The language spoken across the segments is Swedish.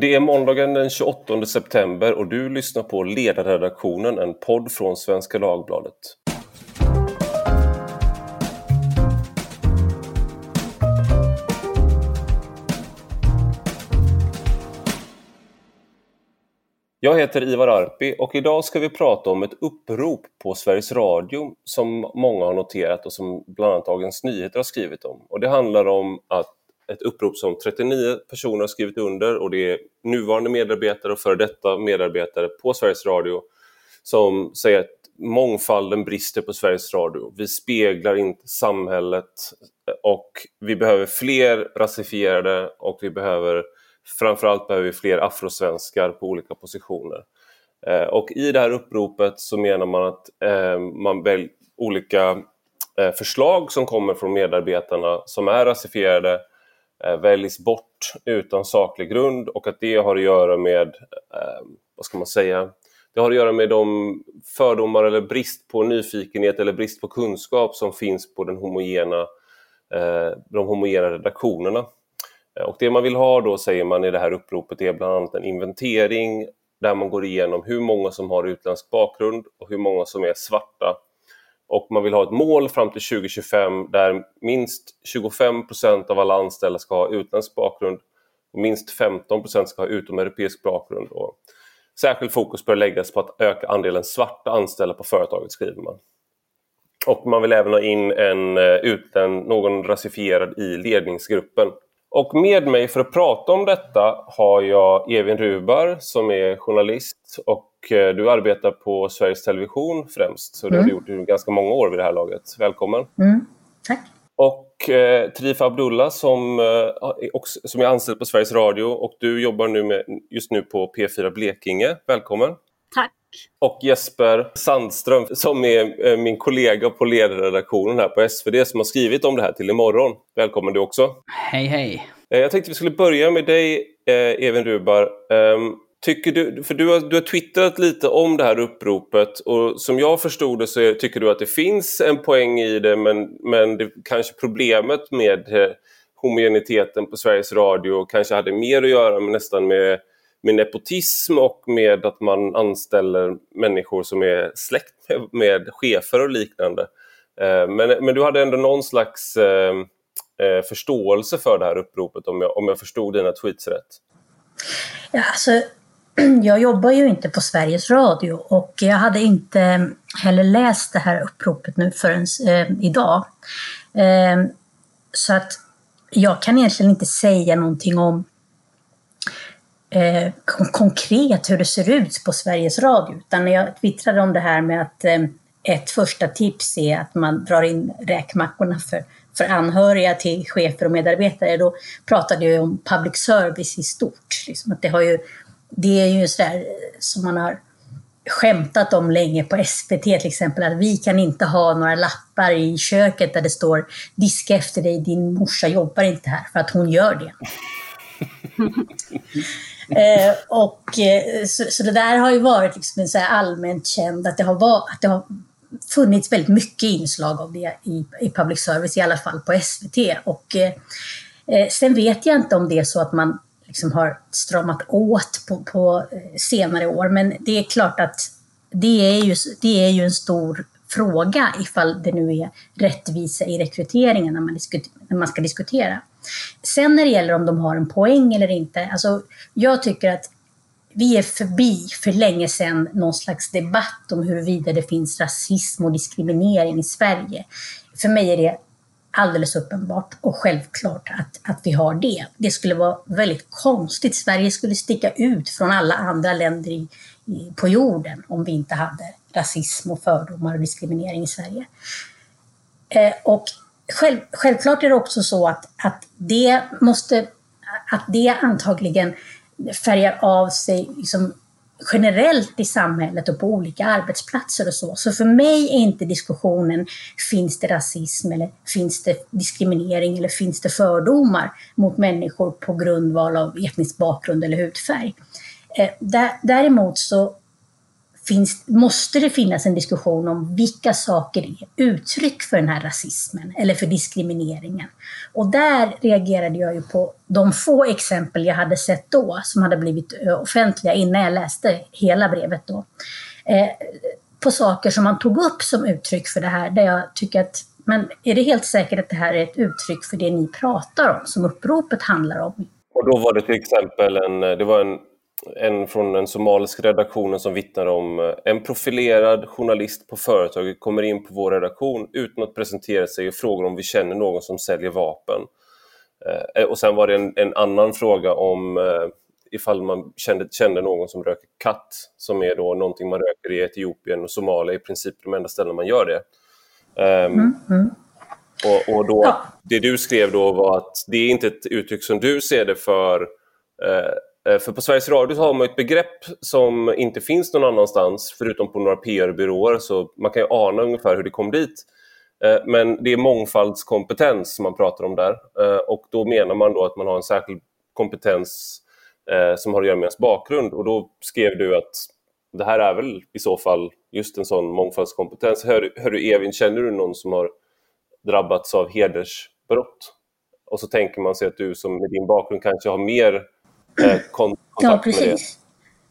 Det är måndagen den 28 september och du lyssnar på Ledarredaktionen, en podd från Svenska Dagbladet. Jag heter Ivar Arpi och idag ska vi prata om ett upprop på Sveriges Radio som många har noterat och som bland annat Dagens Nyheter har skrivit om. Och det handlar om att ett upprop som 39 personer har skrivit under och det är nuvarande medarbetare och före detta medarbetare på Sveriges Radio som säger att mångfalden brister på Sveriges Radio. Vi speglar inte samhället och vi behöver fler rasifierade och vi behöver framförallt behöver vi fler afrosvenskar på olika positioner. Eh, och i det här uppropet så menar man att eh, man väljer olika eh, förslag som kommer från medarbetarna som är rasifierade eh, Eh, väljs bort utan saklig grund och att det har att göra med, eh, vad ska man säga, det har att göra med de fördomar eller brist på nyfikenhet eller brist på kunskap som finns på den homogena, eh, de homogena redaktionerna. Eh, och det man vill ha då, säger man i det här uppropet, är bland annat en inventering där man går igenom hur många som har utländsk bakgrund och hur många som är svarta och man vill ha ett mål fram till 2025 där minst 25% av alla anställda ska ha utländsk bakgrund och minst 15% ska ha utomeuropeisk bakgrund. Och särskilt fokus bör läggas på att öka andelen svarta anställda på företaget, skriver man. Och man vill även ha in en, eh, någon rasifierad i ledningsgruppen. Och med mig för att prata om detta har jag Evin Rubar som är journalist och du arbetar på Sveriges Television främst. Så det har du mm. gjort i ganska många år vid det här laget. Välkommen! Mm. Tack! Och eh, Trifa Abdullah som, eh, också, som är anställd på Sveriges Radio och du jobbar nu med, just nu på P4 Blekinge. Välkommen! Tack! Och Jesper Sandström som är eh, min kollega på ledarredaktionen här på SvD som har skrivit om det här till imorgon. Välkommen du också! Hej hej! Eh, jag tänkte vi skulle börja med dig, eh, Even Rubar. Ehm, tycker du, för du har, du har twittrat lite om det här uppropet och som jag förstod det så tycker du att det finns en poäng i det men, men det, kanske problemet med eh, homogeniteten på Sveriges Radio kanske hade mer att göra med nästan med med nepotism och med att man anställer människor som är släkt med, med chefer och liknande. Eh, men, men du hade ändå någon slags eh, eh förståelse för det här uppropet om jag, om jag förstod dina tweets rätt? Ja, alltså, jag jobbar ju inte på Sveriges Radio och jag hade inte heller läst det här uppropet nu förrän eh, idag. Eh, så att jag kan egentligen inte säga någonting om eh, konkret hur det ser ut på Sveriges Radio. Utan när jag twittrade om det här med att eh, ett första tips är att man drar in räkmackorna för, för anhöriga till chefer och medarbetare, då pratade jag om public service i stort. Liksom att det, har ju, det är ju sådär som man har skämtat om länge på SVT till exempel, att vi kan inte ha några lappar i köket där det står diska efter dig, din morsa jobbar inte här, för att hon gör det. Eh, och, eh, så, så, det där har ju varit liksom så allmänt känt att det, har var, att det har funnits väldigt mycket inslag av det i, i public service, i alla fall på SVT. Och, eh, eh, sen vet jag inte om det är så att man liksom har stramat åt på, på eh, senare år, men det är klart att det är, ju, det är ju en stor fråga ifall det nu är rättvisa i rekryteringen när man, när man ska diskutera. Sen när det gäller om de har en poäng eller inte, alltså jag tycker att vi är förbi för länge sedan någon slags debatt om huruvida det finns rasism och diskriminering i Sverige. För mig är det alldeles uppenbart och självklart att, att vi har det. Det skulle vara väldigt konstigt. Sverige skulle sticka ut från alla andra länder i, i, på jorden om vi inte hade rasism och fördomar och diskriminering i Sverige. Eh, och själv, självklart är det också så att, att det måste, att det antagligen färgar av sig liksom generellt i samhället och på olika arbetsplatser och så. Så för mig är inte diskussionen, finns det rasism eller finns det diskriminering eller finns det fördomar mot människor på grundval av etnisk bakgrund eller hudfärg? Eh, däremot så finns, måste det finnas en diskussion om vilka saker är uttryck för den här rasismen eller för diskrimineringen. Och där reagerade jag ju på de få exempel jag hade sett då, som hade blivit eh, offentliga innan jag läste hela brevet då. Eh, på saker som man tog upp som uttryck för det här, där jag tycker att men är det helt säkert att det här är ett uttryck för det ni pratar om, som uppropet handlar om? Och då var det till exempel en, eh, det var en en från den somaliska redaktionen som vittnar om eh, en profilerad journalist på företaget kommer in på vår redaktion utan att presentera sig och frågar om vi känner någon som säljer vapen. Eh, och sen var det en, en annan fråga om eh, ifall man kände, kände någon som röker katt, som är då någonting man röker i Etiopien och Somalia, i princip de enda ställen man gör det. Um, mm, mm. Och, och, då, ja. Det du skrev då var att det är inte ett uttryck som du ser det för Eh, Eh, för på Sveriges Radio har man ett begrepp som inte finns någon annanstans förutom på några PR-byråer så man kan ju ana ungefär hur det kom dit. Eh, men det är mångfaldskompetens som man pratar om där eh, och då menar man då att man har en särskild kompetens som har att göra med ens bakgrund och då skrev du att det här är väl i så fall just en sån mångfaldskompetens. Hör, hör du Evin, känner du någon som har drabbats av hedersbrott? Och så tänker man sig att du som med din bakgrund kanske har mer Eh, ja, precis.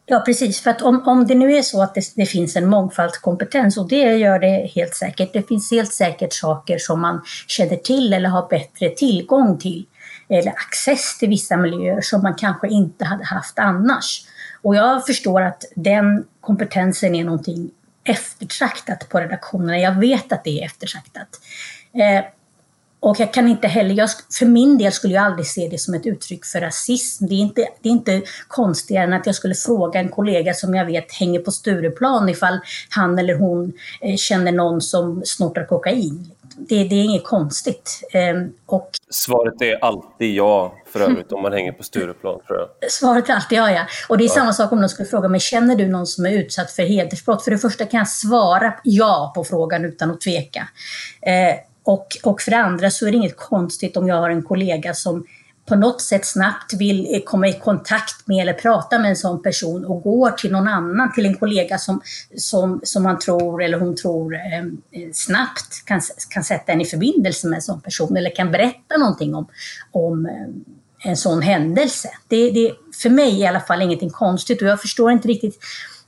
Ja, precis. För att om, om det nu är så att det, det, finns en mångfaldskompetens, och det gör det helt säkert. Det finns helt säkert saker som man känner till eller har bättre tillgång till eller access till vissa miljöer som man kanske inte hade haft annars. Och jag förstår att den kompetensen är någonting eftertraktat på redaktionerna. Jag vet att det är eftertraktat. Eh, och jag kan inte heller, jag, för min del skulle jag aldrig se det som ett uttryck för rasism. Det är, inte, det är inte konstigare än att jag skulle fråga en kollega som jag vet hänger på Stureplan ifall han eller hon eh, känner någon som snortar kokain. Det, det är inget konstigt. Eh, och, Svaret är alltid ja, för övrigt, om man hänger på Stureplan tror jag. Svaret är alltid ja, ja. Och det är ja. samma sak om någon skulle fråga mig, känner du någon som är utsatt för hedersbrott? För det första kan jag svara ja på frågan utan att tveka. Och, och för det andra så är det inget konstigt om jag har en kollega som på något sätt snabbt vill eh, komma i kontakt med eller prata med en sån person och går till någon annan, till en kollega som, som, som man tror eller hon tror ehm, eh, snabbt kan, kan sätta en i förbindelse med en sån person eller kan berätta någonting om, om eh, en sån händelse. Det, det för mig i alla fall ingenting konstigt och jag förstår inte riktigt,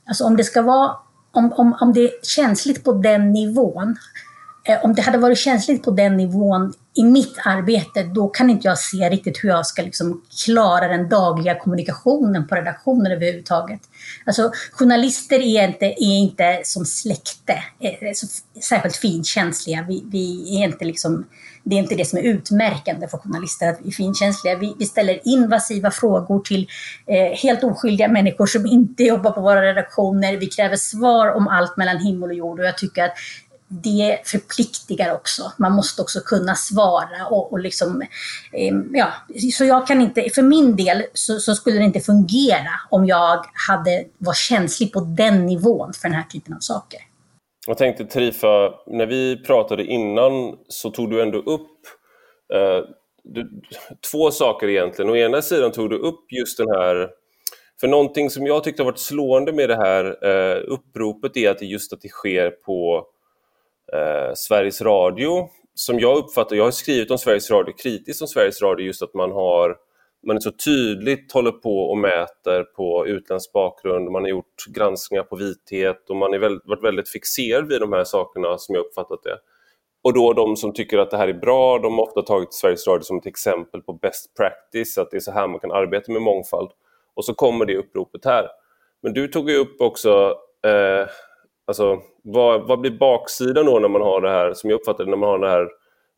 alltså om det ska vara, om, om, om det är känsligt på den nivån, Eh, om det hade varit känsligt på den nivån i mitt arbete, då kan inte jag se riktigt hur jag ska liksom klara den dagliga kommunikationen på redaktionen överhuvudtaget. Alltså, journalister är inte, är inte som släkte, är så, särskilt finkänsliga. Vi, vi är inte liksom, det är inte det som är utmärkande för journalister, att vi är finkänsliga. Vi, vi ställer invasiva frågor till eh, helt oskyldiga människor som inte jobbar på våra redaktioner. Vi kräver svar om allt mellan himmel och jord och jag tycker att det förpliktigar också. Man måste också kunna svara och, och liksom, eh, ja, så jag kan inte, för min del så, så, skulle det inte fungera om jag hade, var känslig på den nivån för den här typen av saker. Jag tänkte Trifa, när vi pratade innan så tog du ändå upp eh, du, två saker egentligen. Å ena sidan tog du upp just den här för någonting som jag tyckte har varit slående med det här eh, uppropet är att det just att det sker på eh, Sveriges Radio, som jag uppfattar, jag har skrivit om Sveriges Radio, kritiskt om Sveriges Radio, just att man har man är så tydligt håller på och mäter på utländsk bakgrund, man har gjort granskningar på vithet och man har varit väldigt fixerad vid de här sakerna som jag uppfattat det. Och då de som tycker att det här är bra, de har ofta tagit Sveriges Radio som ett exempel på best practice, att det är så här man kan arbeta med mångfald. Och så kommer det uppropet här. Men du tog ju upp också eh, Alltså, vad, vad blir baksidan då när man har det här, som jag uppfattar det, när man har det här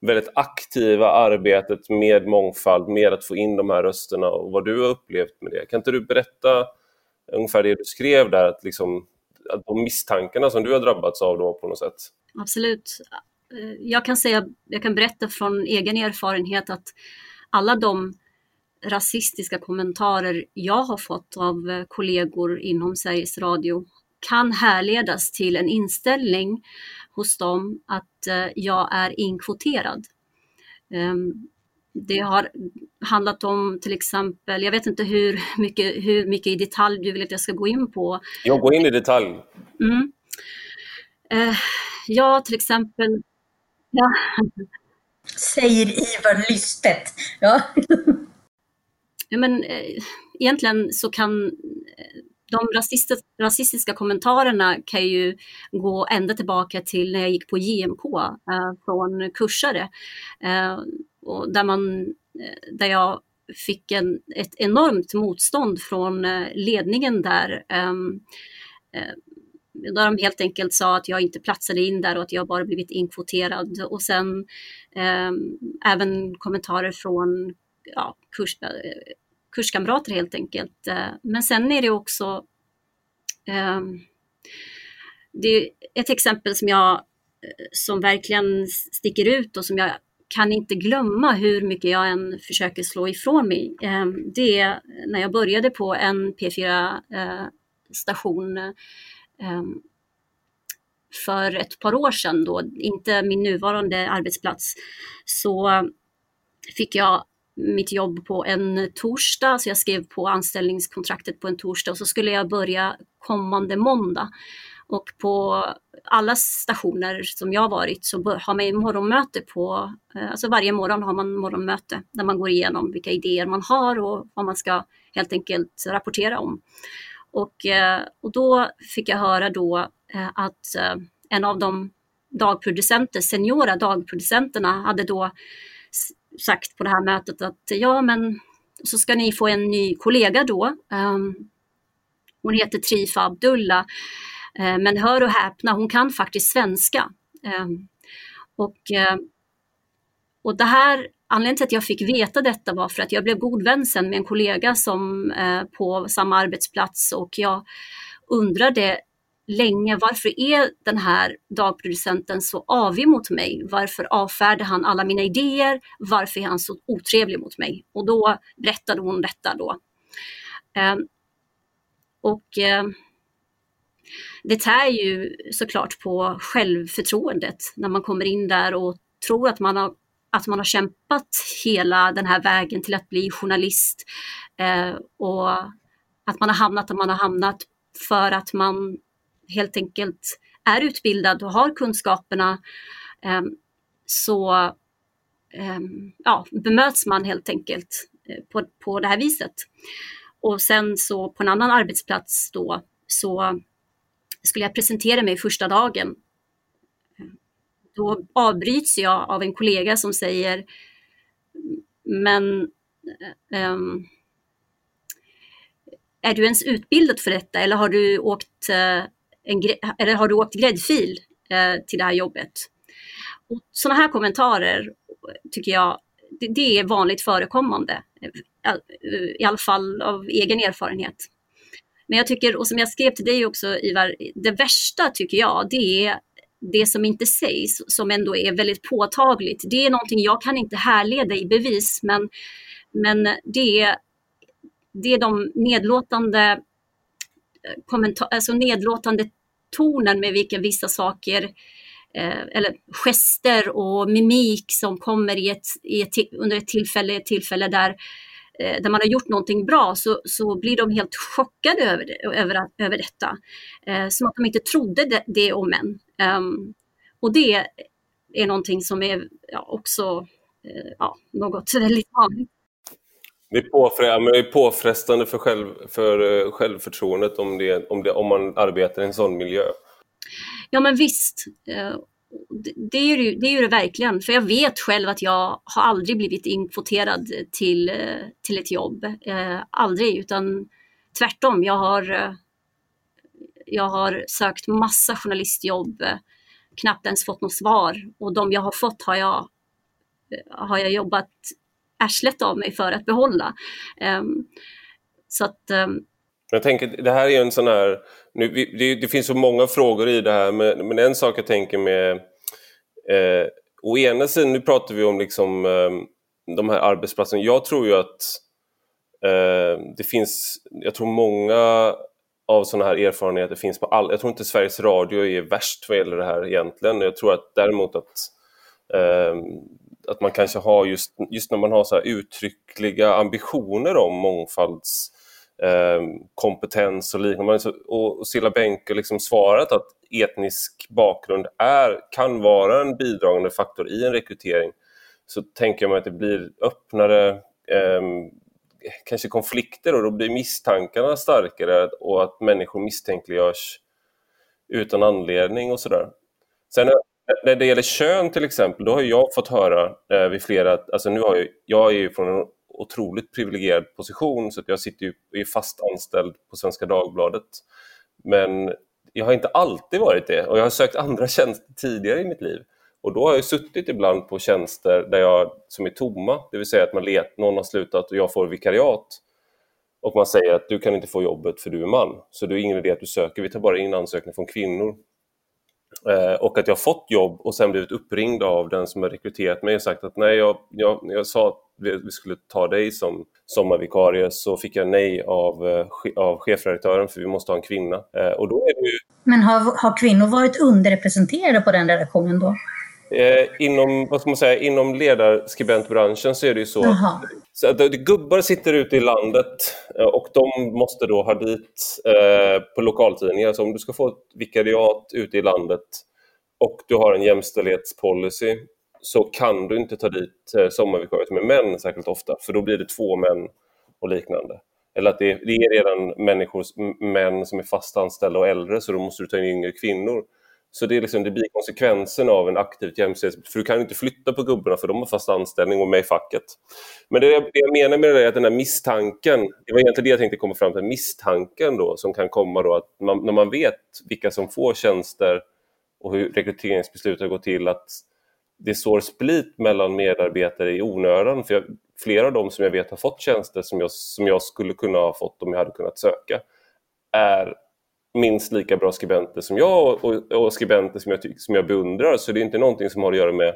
väldigt aktiva arbetet med mångfald, med att få in de här rösterna och vad du har upplevt med det. Kan inte du berätta ungefär det du skrev där, att, liksom, att de misstankarna som du har drabbats av då på något sätt? Absolut. Jag kan säga, jag kan berätta från egen erfarenhet att alla de rasistiska kommentarer jag har fått av kollegor inom Sveriges Radio kan härledas till en inställning hos dem att eh, jag är inkvoterad. Ehm, det har handlat om till exempel, jag vet inte hur mycket, hur mycket i detalj du vill att jag ska gå in på. Ja, gå in i detalj. Mm. Eh, ja, till exempel... Ja. Säger Ivar lystet. Ja. ja men, eh, egentligen så kan de rasistiska, rasistiska kommentarerna kan ju gå ända tillbaka till när jag gick på JMK eh, från kursare. Eh, och där, man, eh, där jag fick en, ett enormt motstånd från eh, ledningen där. Ehm, eh, där de helt enkelt sa att jag inte platsade in där och att jag bara blivit inkvoterad. Och sen eh, även kommentarer från ja, kurs, eh, kurskamrater helt enkelt. Eh, men sen är det också ehm, det är ett exempel som jag eh, som verkligen sticker ut och som jag kan inte glömma hur mycket jag än försöker slå ifrån mig. Ehm, det är när jag började på en P4-station eh, ehm, för ett par år sedan, då, inte min nuvarande arbetsplats, så fick jag mitt jobb på en torsdag, så jag skrev på anställningskontraktet på en torsdag och så skulle jag börja kommande måndag. Och på alla stationer som jag varit så har man morgonmöte på, eh, alltså varje morgon har man morgonmöte där man går igenom vilka idéer man har och vad man ska helt enkelt rapportera om. Och, eh, och då fick jag höra då eh, att en av de dagproducenter, seniora dagproducenterna hade då sagt på det här mötet att ja men så ska ni få en ny kollega då. Ehm, hon heter Trifa Abdullah eh, men hör och häpna, hon kan faktiskt svenska. Ehm, och, eh, och det här, anledningen till att jag fick veta detta var för att jag blev god vän sen med en kollega som eh, på samma arbetsplats och jag undrade länge varför är den här dagproducenten så avig mot mig? Varför avfärdar han alla mina idéer? Varför är han så otrevlig mot mig? Och då berättade hon detta då. Eh, och ehm, det tär ju såklart på självförtroendet när man kommer in där och tror att man har, att man har kämpat hela den här vägen till att bli journalist eh, och att man har hamnat där man har hamnat för att man helt enkelt är utbildad och har kunskaperna eh, så eh, ja, bemöts man helt enkelt eh, på, på det här viset. Och sen så på en annan arbetsplats då så skulle jag presentera mig första dagen. Då avbryts jag av en kollega som säger, men um, är du ens utbildad för detta eller har du åkt, uh, en, eller har du åkt gräddfil eh, till det här jobbet? Och sådana här kommentarer tycker jag, det, det är vanligt förekommande, eh, i alla fall av egen erfarenhet. Men jag tycker, och som jag skrev till dig också Ivar, det värsta tycker jag, det är det som inte sägs, som ändå är väldigt påtagligt. Det är någonting jag kan inte härleda i bevis, men, men det, är, det är de nedlåtande, kommentar, alltså nedlåtande tonen med vilka vissa saker eh, eller gester och mimik som kommer i ett, i ett, under ett tillfälle, ett tillfälle där Eh, där man har gjort någonting bra så, så blir de helt chockade över, det, över, över detta. Eh, som att de inte trodde det, det om en. Um, och det är någonting som är ja, också eh, ja, något väldigt vanligt. Det är, påfrestande, det är påfrestande för, själv, för eh, självförtroendet om, det, om, det, om man arbetar i en sån miljö. Ja men visst eh, det är, ju, det är ju det verkligen, för jag vet själv att jag har aldrig blivit inkvoterad till, eh, till ett jobb. Aldrig, utan tvärtom. Jag har, jag har sökt massa journalistjobb, knappt ens fått något svar och de jag har fått har jag, har jag jobbat arslet av mig för att behålla. Ehm, så att ehm, jag tänker, det här är en sån här... Nu, det, det, finns så många frågor i det här, men, men en sak jag tänker med... Eh, å ena sidan, nu pratar vi om liksom, eh, de här arbetsplatserna. Jag tror ju att eh, det finns... Jag tror många av sådana här erfarenheter finns på all... Jag tror inte Sveriges Radio är värst vad gäller det här egentligen. Jag tror att däremot att eh, att man kanske har just, just när man har så här uttryckliga ambitioner om mångfalds eh, kompetens och liknande. Och Silla Bänke liksom svarat att etnisk bakgrund är, kan vara en bidragande faktor i en rekrytering så tänker jag mig att det blir öppnare eh, kanske konflikter och då blir misstankarna starkare och att människor misstänkliggörs utan anledning och sådär. Sen när det gäller kön till exempel, då har jag fått höra eh, vid flera, alltså nu har jag, jag är ju från en otroligt privilegierad position så att jag sitter ju är fast anställd på Svenska Dagbladet. Men jag har inte alltid varit det och jag har sökt andra tjänster tidigare i mitt liv. Och då har jag suttit ibland på tjänster där jag, som är tomma, det vill säga att man let, någon har slutat och jag får vikariat och man säger att du kan inte få jobbet för du är man, så det är ingen idé att du söker, vi tar bara in ansökningar från kvinnor. Eh, och att jag fått jobb och sen blivit uppringd av den som har rekryterat mig och sagt att nej, jag, jag, jag sa att vi skulle ta dig som sommarvikarie så fick jag nej av, eh, av chefredaktören för vi måste ha en kvinna. Eh, och då är det ju... Men har, har kvinnor varit underrepresenterade på den redaktionen då? Eh, inom, vad ska man säga, inom ledarskribentbranschen så är det ju så Aha. så att gubbar sitter ute i landet eh, och de måste då ha dit eh, på lokaltidningar. Så om du ska få ett vikariat ute i landet och du har en jämställdhetspolicy så kan du inte ta dit eh, sommarvikarier som är män särskilt ofta för då blir det två män och liknande. Eller att det, det är redan människor, män som är fast anställda och äldre så då måste du ta in yngre kvinnor. Så det, är liksom, det blir konsekvensen av en aktivt jämställdhet, för du kan inte flytta på gubbarna för de har fast anställning och med i facket. Men det, det jag menar med det är att den här misstanken, det var egentligen det jag tänkte komma fram till, misstanken då som kan komma då att man, när man vet vilka som får tjänster och hur rekryteringsbeslutet går till, att det sår split mellan medarbetare i onödan. För jag, flera av dem som jag vet har fått tjänster som jag, som jag skulle kunna ha fått om jag hade kunnat söka, är minst lika bra skribenter som jag och, och skribenter som jag, som jag beundrar. Så det är inte någonting som har att göra med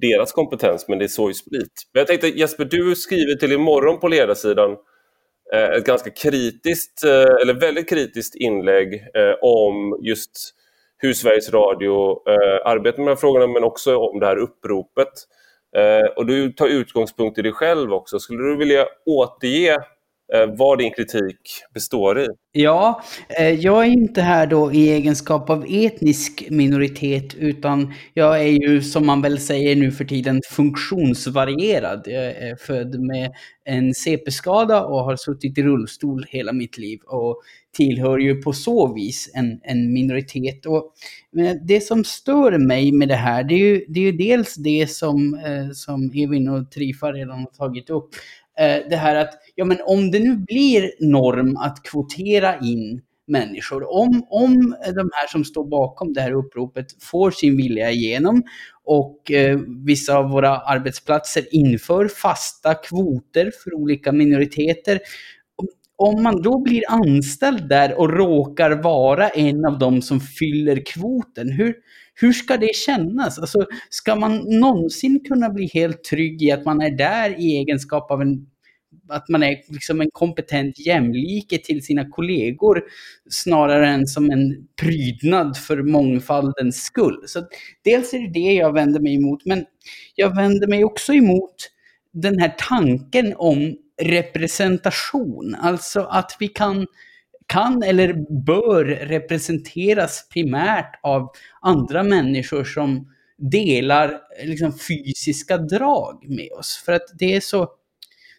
deras kompetens, men det är så i split. Men jag tänkte Jesper, du skriver till imorgon på ledarsidan eh, ett ganska kritiskt, eh, eller väldigt kritiskt inlägg eh, om just hur Sveriges Radio eh, arbetar med de här frågorna, men också om det här uppropet. Eh, och du tar utgångspunkt i dig själv också. Skulle du vilja återge Eh, vad din kritik består i. Ja, eh, jag är inte här då i egenskap av etnisk minoritet utan jag är ju som man väl säger nu för tiden funktionsvarierad. Jag är född med en CP-skada och har suttit i rullstol hela mitt liv och tillhör ju på så vis en, en minoritet. Och det som stör mig med det här, det är ju, det är ju dels det som, eh, som Evin och Trifa redan har tagit upp, Eh, det här att, ja men om det nu blir norm att kvotera in människor, om, om de här som står bakom det här uppropet får sin vilja igenom och eh, vissa av våra arbetsplatser inför fasta kvoter för olika minoriteter, om man då blir anställd där och råkar vara en av dem som fyller kvoten, hur, hur ska det kännas? Alltså, ska man någonsin kunna bli helt trygg i att man är där i egenskap av en att man är liksom en kompetent jämlike till sina kollegor snarare än som en prydnad för mångfaldens skull. Så dels är det det jag vänder mig emot, men jag vänder mig också emot den här tanken om representation, alltså att vi kan kan eller bör representeras primärt av andra människor som delar liksom, fysiska drag med oss. För att det är så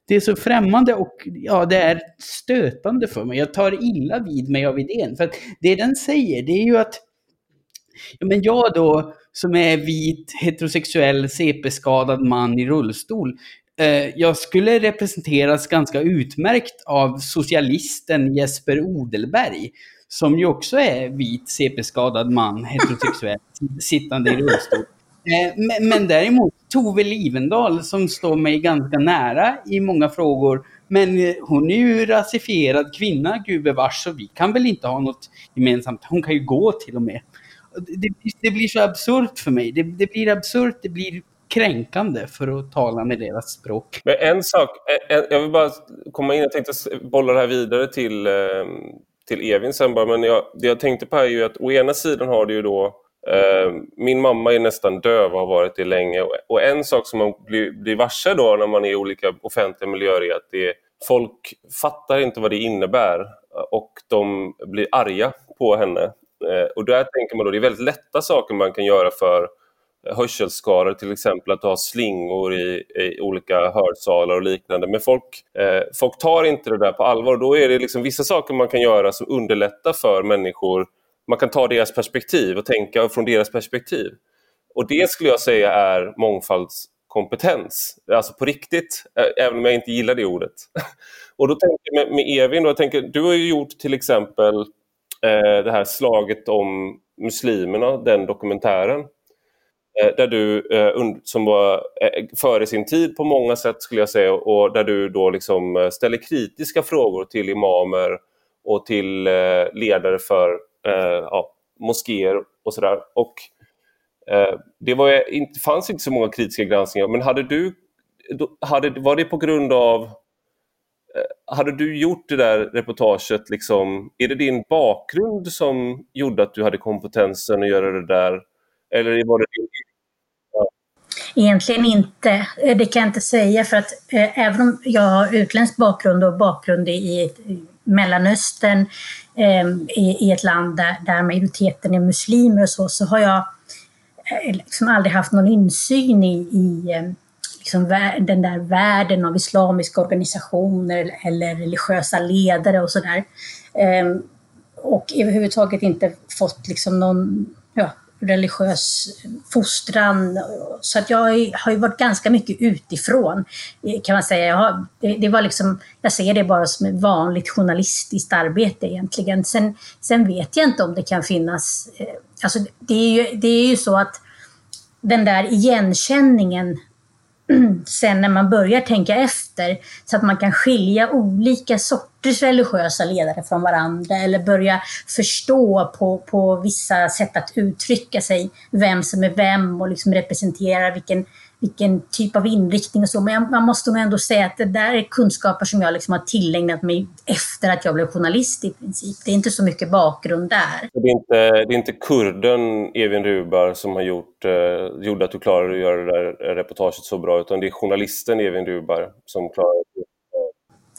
det är så främmande och ja, det är stötande för mig. Jag tar illa vid mig av idén. För att det den säger, det är ju att ja, men jag då, som är vit, heterosexuell, CP-skadad man i rullstol, eh, jag skulle representeras ganska utmärkt av socialisten Jesper Odelberg, som ju också är vit, CP-skadad man, heterosexuell, sittande i rullstol. Eh, men, men däremot Tove Livendal som står mig ganska nära i många frågor. Men eh, hon är ju rasifierad kvinna, gubevars, så vi kan väl inte ha något gemensamt. Hon kan ju gå till och med. Det, det blir så absurt för mig. Det, det blir absurt, det blir kränkande för att tala med deras språk. Men en sak, eh, en, jag vill bara komma in, jag tänkte bolla det här vidare till, eh, till Evin sen bara, men jag, det jag tänkte på är ju att å ena sidan har du ju då Eh, min mamma är nästan döv och har varit det länge. Och en sak som man blir, blir varse då när man är i olika offentliga miljöer är att det folk fattar inte vad det innebär och de blir arga på henne. Eh, och där tänker man då, det är väldigt lätta saker man kan göra för hörselskador, till exempel att ha slingor i, i olika hörsalar och liknande. Men folk, eh, folk tar inte det där på allvar. Då är det liksom vissa saker man kan göra som underlättar för människor. Man kan ta deras perspektiv och tänka från deras perspektiv. Och det skulle jag säga är mångfaldskompetens. Alltså på riktigt, även om jag inte gillar det ordet. Och då tänker jag med, med Evin, då, jag tänker, du har ju gjort till exempel eh, det här slaget om muslimerna, den dokumentären. Eh, där du, eh, som var eh, före sin tid på många sätt skulle jag säga och där du då liksom eh, ställer kritiska frågor till imamer och till eh, ledare för Eh, ja, moskéer och sådär. Och eh, det var, inte, fanns inte så många kritiska granskningar, men hade du, hade, var det på grund av eh, hade du gjort det där reportaget, liksom, är det din bakgrund som gjorde att du hade kompetensen att göra det där? Eller var det din Egentligen inte. Det kan jag inte säga för att eh, även om jag har utländsk bakgrund och bakgrund i, i Mellanöstern, eh, i, i, ett land där, där majoriteten är muslimer och så, så har jag eh, liksom aldrig haft någon insyn i, i eh, liksom den där världen av islamiska organisationer eller religiösa ledare och sådär. Eh, och överhuvudtaget inte fått liksom någon ja, religiös fostran. Så att jag har ju varit ganska mycket utifrån, kan man säga. Jag, har, det, det, var liksom, jag ser det bara som ett vanligt journalistiskt arbete egentligen. Sen, sen vet jag inte om det kan finnas... Eh, alltså det, är ju, det är ju så att den där igenkänningen sen när man börjar tänka efter så att man kan skilja olika sorter bort religiösa ledare från varandra eller börja förstå på, på vissa sätt att uttrycka sig vem som är vem och liksom representerar vilken vilken typ av inriktning och så. Men man måste nog ändå säga att det där är kunskaper som jag liksom har tillägnat mig efter att jag blev journalist i princip. Det är inte så mycket bakgrund där. Det är inte, det är inte kurden Evin Rubar som har gjort, eh, gjorde att du klarade att göra det där reportaget så bra, utan det är journalisten Evin Rubar som klarade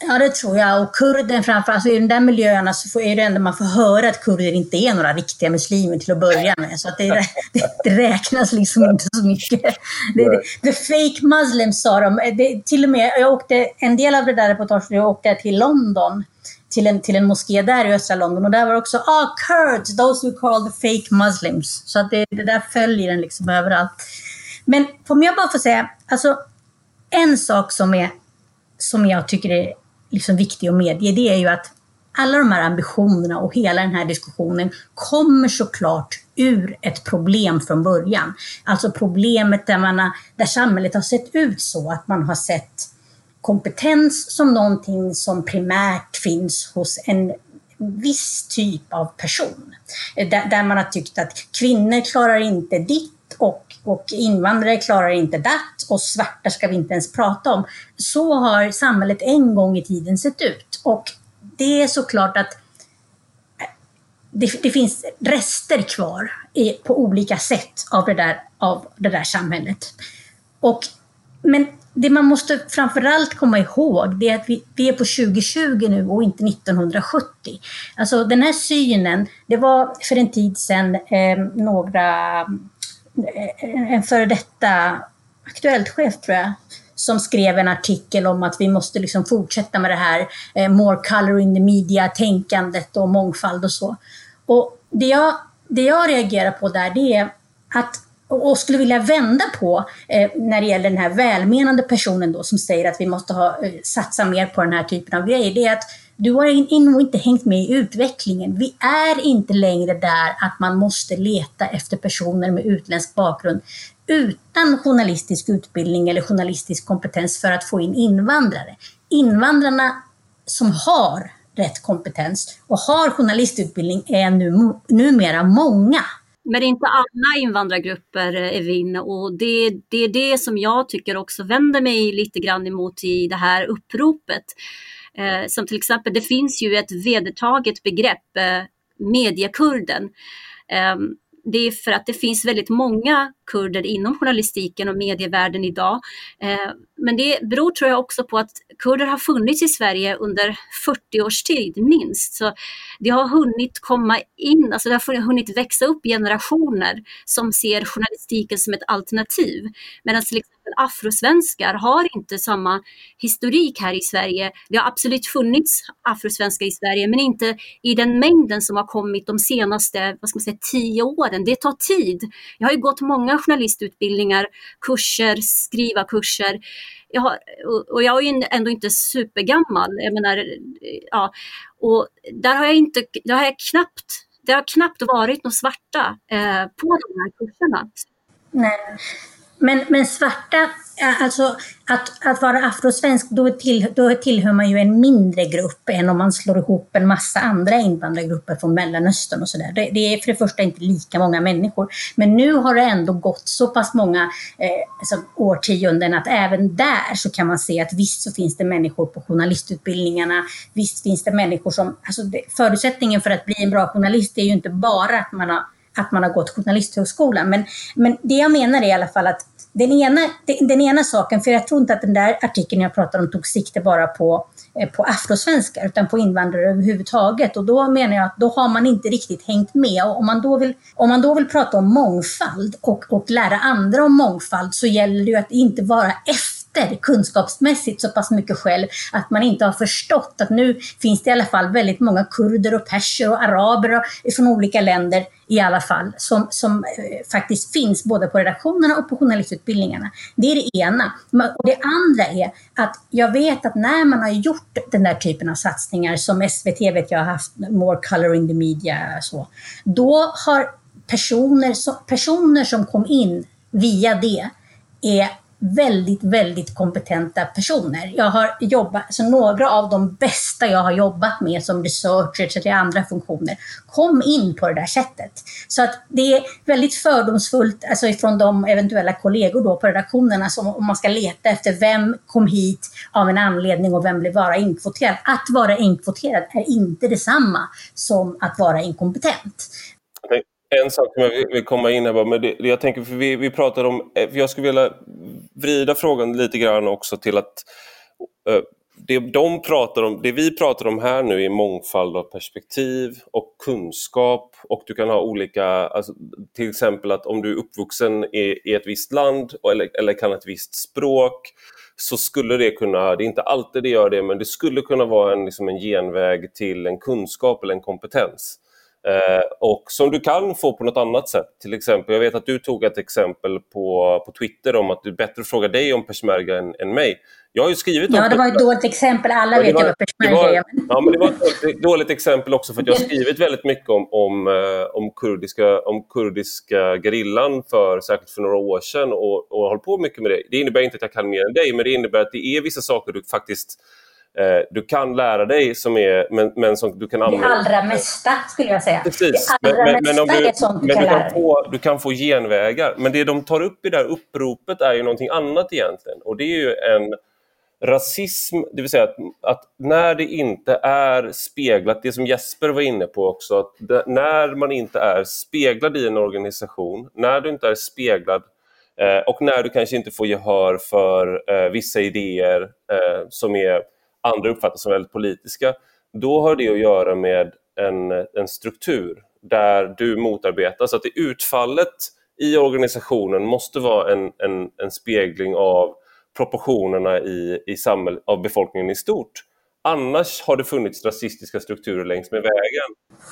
Ja, det tror jag. Och kurden framförallt, alltså i de där miljöerna så är det ändå man får höra att kurder inte är några riktiga muslimer till att börja med. Så att det, det, det räknas liksom inte så mycket. Det, the fake muslims sa de. Det, till och med, jag åkte, en del av det där reportaget, jag åkte till London till en, till en moské där i östra London och där var det också ah, Kurds, those who call the fake muslims. Så att det, det där följer den liksom överallt. Men om jag bara får säga, alltså en sak som, är, som jag tycker är liksom viktig att medge, det är ju att alla de här ambitionerna och hela den här diskussionen kommer såklart ur ett problem från början. Alltså problemet där, man har, där samhället har sett ut så att man har sett kompetens som någonting som primärt finns hos en viss typ av person. Eh, där, där man har tyckt att kvinnor klarar inte ditt och, och invandrare klarar inte det och svarta ska vi inte ens prata om. Så har samhället en gång i tiden sett ut. Och det är såklart att eh, det, det finns rester kvar i, på olika sätt av det där, av det där samhället. Och, men det man måste framförallt komma ihåg det är att vi, vi, är på 2020 nu och inte 1970. Alltså den här synen, det var för en tid sedan eh, några en före detta Aktuellt-chef tror jag, som skrev en artikel om att vi måste liksom fortsätta med det här eh, more color in the media-tänkandet och mångfald och så. Och det jag, det jag reagerar på där, det är att och skulle vilja vända på eh, när det gäller den här välmenande personen då som säger att vi måste ha, eh, satsa mer på den här typen av grejer, det är att du har nog inte hängt med i utvecklingen. Vi är inte längre där att man måste leta efter personer med utländsk bakgrund utan journalistisk utbildning eller journalistisk kompetens för att få in invandrare. Invandrarna som har rätt kompetens och har journalistutbildning är nu, numera många. Men det är inte alla invandrargrupper, Evin, och det, det är det som jag tycker också vänder mig lite grann emot i det här uppropet. Eh, som till exempel, det finns ju ett vedertaget begrepp, eh, mediekurden. Eh, det är för att det finns väldigt många kurder inom journalistiken och medievärlden idag. Ehm, men det beror tror jag också på att kurder har funnits i Sverige under 40 års tid minst. Så det har hunnit komma in, alltså det har hunnit växa upp generationer som ser journalistiken som ett alternativ. Medan till exempel afrosvenskar har inte samma historik här i Sverige. Det har absolut funnits afrosvenskar i Sverige men inte i den mängden som har kommit de senaste vad ska man säga, tio åren. Det tar tid. Jag har ju gått många journalistutbildningar, kurser, skrivarkurser. Jag har, och jag är ju ändå inte supergammal. Jag menar, ja, och där har jag inte, där har jag knappt, det har knappt varit några svarta eh, på de här kurserna. Nej. Men, men svarta, alltså att, att vara afrosvensk, då, till, då tillhör man ju en mindre grupp än om man slår ihop en massa andra invandrargrupper från Mellanöstern och sådär. Det, det, är för det första inte lika många människor. Men nu har det ändå gått så pass många eh, alltså, årtionden att även där så kan man se att visst så finns det människor på journalistutbildningarna. Visst finns det människor som, alltså det, förutsättningen för att bli en bra journalist är ju inte bara att man har att man har gått journalisthögskolan. Men, men det jag menar är i alla fall att den ena, den ena saken, för jag tror inte att den där artikeln jag pratade om tog sikte bara på, eh, på afrosvenskar, utan på invandrare överhuvudtaget. Och då menar jag att då har man inte riktigt hängt med. Och om man då vill, om man då vill prata om mångfald och, och lära andra om mångfald så gäller det ju att inte vara efter kunskapsmässigt så pass mycket själv att man inte har förstått att nu finns det i alla fall väldigt många kurder och perser och araber från olika länder i alla fall, som, som eh, faktiskt finns både på redaktionerna och på journalistutbildningarna. Det är det ena. Och det andra är att jag vet att när man har gjort den där typen av satsningar, som SVT vet jag har haft, More Color in the Media, så, då har personer, personer som kom in via det är väldigt, väldigt kompetenta personer. Jag har jobbat, så några av de bästa jag har jobbat med som researchers eller andra funktioner kom in på det där sättet. Så att det är väldigt fördomsfullt alltså ifrån de eventuella kollegor då på redaktionerna som om man ska leta efter vem kom hit av en anledning och vem blev bara inkvoterad. Att vara inkvoterad är inte detsamma som att vara inkompetent en sak som jag vill komma in här, men det, jag tänker, för vi, vi pratar om, eh, för jag skulle vilja vrida frågan lite grann också till att uh, det, de pratar om, det vi pratar om här nu är mångfald av perspektiv och kunskap och du kan ha olika, alltså, till exempel att om du är uppvuxen i, i ett visst land eller, eller kan ett visst språk så skulle det kunna, det är inte alltid det gör det, men det skulle kunna vara en, liksom en genväg till en kunskap eller en kompetens. Eh, och som du kan få på något annat sätt. Till exempel, jag vet att du tog ett exempel på, på Twitter om att det är bättre att fråga dig om peshmerga än, än mig. Jag har ju skrivit om Ja, det var ett dåligt exempel. Alla vet ju vad peshmerga är. Ja, men det var ett dåligt exempel också för att jag har skrivit väldigt mycket om, om, eh, om, kurdiska, om kurdiska gerillan för, säkert för några år sedan och, och har hållit på mycket med det. Det innebär inte att jag kan mer än dig, men det innebär att det är vissa saker du faktiskt du kan lära dig som är, men, men som du kan använda. Det allra mesta skulle jag säga. Precis. Det allra men, men, mesta du, är sånt du men kan, du kan få, du kan få genvägar. Men det de tar upp i det här uppropet är ju någonting annat egentligen. Och det är ju en rasism, det vill säga att, att, när det inte är speglat, det som Jesper var inne på också, att det, när man inte är speglad i en organisation, när du inte är speglad eh, och när du kanske inte får gehör för eh, vissa idéer eh, som är andra uppfattar som väldigt politiska, då har det att göra med en, en struktur där du motarbetas. Så att det utfallet i organisationen måste vara en, en, en spegling av proportionerna i, i samhäll, av befolkningen i stort. Annars har det funnits rasistiska strukturer längs med vägen.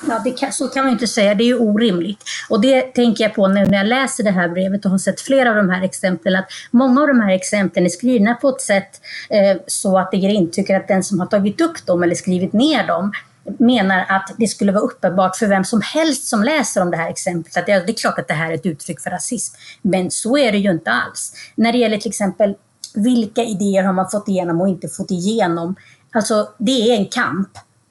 Ja, det kan, så kan man inte säga. Det är ju orimligt. Och det tänker jag på nu när jag läser det här brevet och har sett flera av de här exemplen. Att många av de här exemplen är skrivna på ett sätt eh, så att det ger intrycket att den som har tagit upp dem eller skrivit ner dem menar att det skulle vara uppenbart för vem som helst som läser om det här exemplet att det är klart att det här är ett uttryck för rasism. Men så är det ju inte alls. När det gäller till exempel vilka idéer har man fått igenom och inte fått igenom Alltså det är en kamp,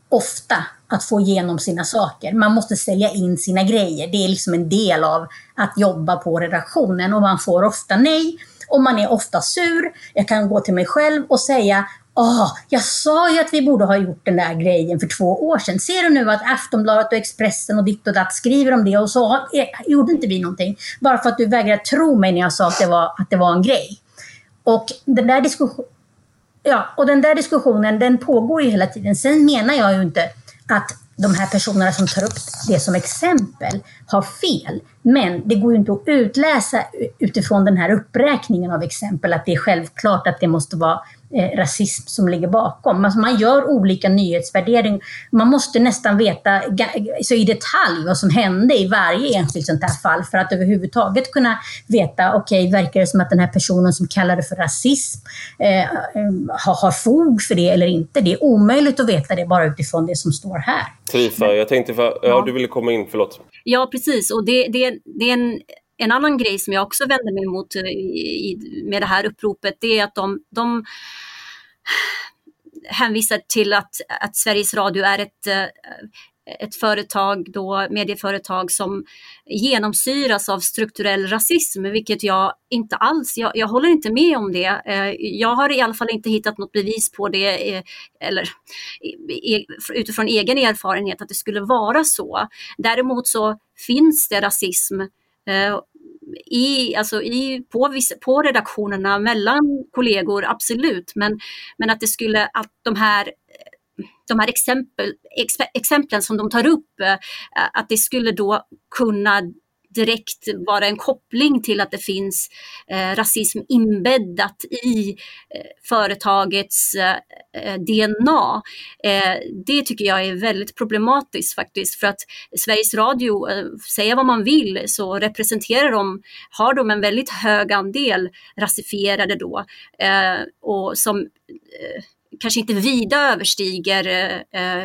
ofta, att få igenom sina saker. Man måste sälja in sina grejer. Det är liksom en del av att jobba på redaktionen och man får ofta nej och man är ofta sur. Jag kan gå till mig själv och säga Åh, jag sa ju att vi borde ha gjort den där grejen för två år sedan. Ser du nu att Aftonbladet och Expressen och ditt och datt skriver om det och så gjorde inte vi någonting. Bara för att du vägrade tro mig när jag sa att det var, att det var en grej. Och den där diskussionen Ja, och den där diskussionen den pågår ju hela tiden. Sen menar jag ju inte att de här personerna som tar upp det som exempel har fel. Men det går ju inte att utläsa utifrån den här uppräkningen av exempel att det är självklart att det måste vara eh, rasism som ligger bakom. Alltså man gör olika nyhetsvärderingar. Man måste nästan veta så i detalj vad som hände i varje enskilt sånt här fall för att överhuvudtaget kunna veta, okej, okay, verkar det som att den här personen som kallar det för rasism eh, har, har fog för det eller inte? Det är omöjligt att veta det bara utifrån det som står här. Trifa, jag tänkte, för, ja, du ville komma in, förlåt. Ja, precis. Och det, det, det är en en annan grej som jag också vänder mig emot eh, i, med det här uppropet, det är att de, de hänvisar till att, att Sveriges Radio är ett, eh, ett företag, då, medieföretag som genomsyras av strukturell rasism, vilket jag inte alls, jag, jag, håller inte med om det. Eh, jag har i alla fall inte hittat något bevis på det, eller utifrån egen erfarenhet att det skulle vara så. Däremot så finns det rasism i, alltså i, på, på redaktionerna mellan kollegor, absolut, men, men att det skulle, att de här de här exempel, exemplen som de tar upp, eh, att det skulle då kunna direkt vara en koppling till att det finns eh, rasism inbäddat i eh, företagets eh, eh DNA. Eh, det tycker jag är väldigt problematiskt faktiskt för att Sveriges Radio, eh, säga vad man vill, så representerar de, har de en väldigt hög andel rasifierade då eh, och som eh, kanske inte vida överstiger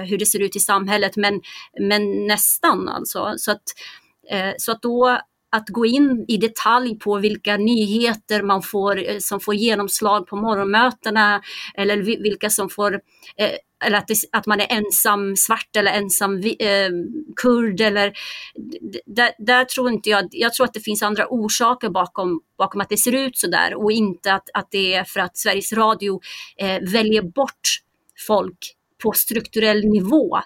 hur det ser ut i samhället men, men nästan alltså. Så att, Eh, Eh, så att då att gå in i detalj på vilka nyheter man får, eh, som får genomslag på morgonmötena eller vilka som får, eh, eller att, det, att man är ensam svart eller ensam eh, kurd eller där, där, tror inte jag, jag tror att det finns andra orsaker bakom, bakom att det ser ut så där och inte att, att det är för att Sveriges Radio eh, väljer bort folk på strukturell nivå.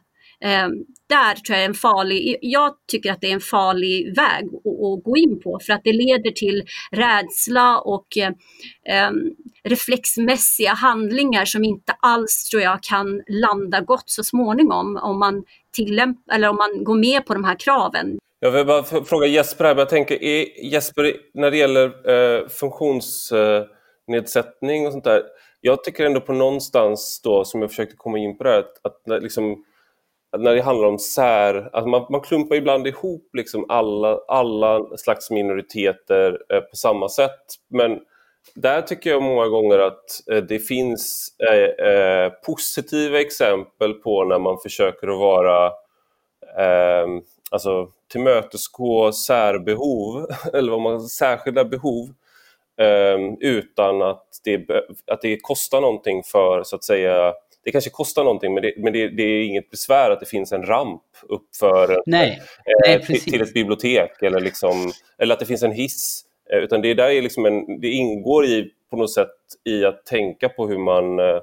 Eh, där tror jag är en farlig, jag tycker att det är en farlig väg att, att gå in på för att det leder till rädsla och eh, eh, reflexmässiga handlingar som inte alls tror jag kan landa gott så småningom om man tillämp- eller om man går med på de här kraven. Jag vill bara fråga Jesper här, jag tänker, är Jesper, när det gäller eh, funktionsnedsättning och sånt där, jag tycker ändå på någonstans då, som jag försökte komma in på det här, att, att liksom, när det handlar om sär, alltså man, man klumpar ibland ihop liksom alla, alla slags minoriteter eh, på samma sätt. Men där tycker jag många gånger att eh, det finns eh, eh positiva exempel på när man försöker att vara eh, alltså tillmötesgå särbehov, eller vad man särskilda behov eh, utan att det, att det kostar någonting för så att säga det kanske kostar någonting men, det, men det, det, är inget besvär att det finns en ramp upp för, Nej. Eh, Nej, till, till, ett bibliotek eller, liksom, eller att det finns en hiss. Eh, utan det, där är liksom en, det ingår i, på något sätt i att tänka på hur man eh,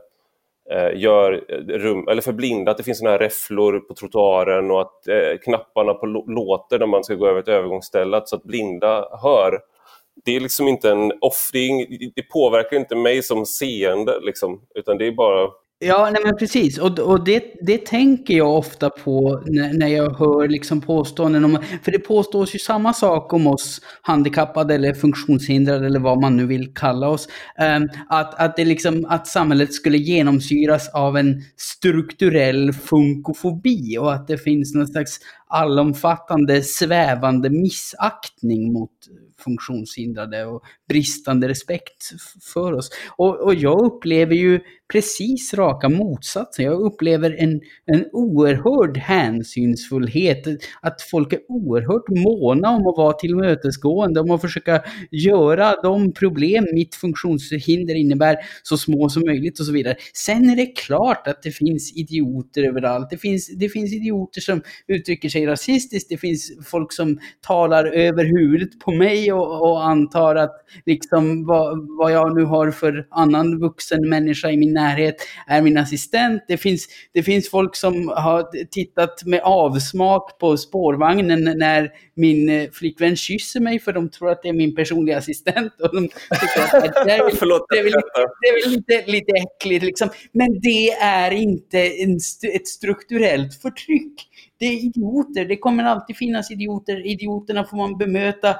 eh gör rum, eller för blinda, att det finns såna här räfflor på trottoaren och att eh, knapparna på låter när man ska gå över ett övergångsställe, så att blinda hör. Det är liksom inte en off, det, är, det påverkar inte mig som seende, liksom, utan det är bara Ja, nej men precis. Och, och det, det tänker jag ofta på när, när jag hör liksom påståenden om... För det påstås ju samma sak om oss handikappade eller funktionshindrade eller vad man nu vill kalla oss. Um, att, att, det liksom, att samhället skulle genomsyras av en strukturell funkofobi och att det finns någon slags allomfattande svävande missaktning mot funktionshindrade och bristande respekt för oss. Och, och jag upplever ju precis raka motsatsen. Jag upplever en, en oerhörd hänsynsfullhet. Att folk är oerhört måna om att vara tillmötesgående, om att försöka göra de problem mitt funktionshinder innebär så små som möjligt och så vidare. Sen är det klart att det finns idioter överallt. Det finns, det finns idioter som uttrycker sig rasistiskt. Det finns folk som talar över huvudet på mig mig och, och antar att liksom vad, vad jag nu har för annan vuxen människa i min närhet är min assistent. Det finns, det finns folk som har tittat med avsmak på spårvagnen när min eh, flickvän kysser mig för de tror att det är min personliga assistent. Och de tycker att det, är, Förlåt, det är väl, det är väl lite, lite äckligt. Liksom. Men det är inte en, ett strukturellt förtryck det är idioter. Det kommer alltid finnas idioter. Idioterna får man bemöta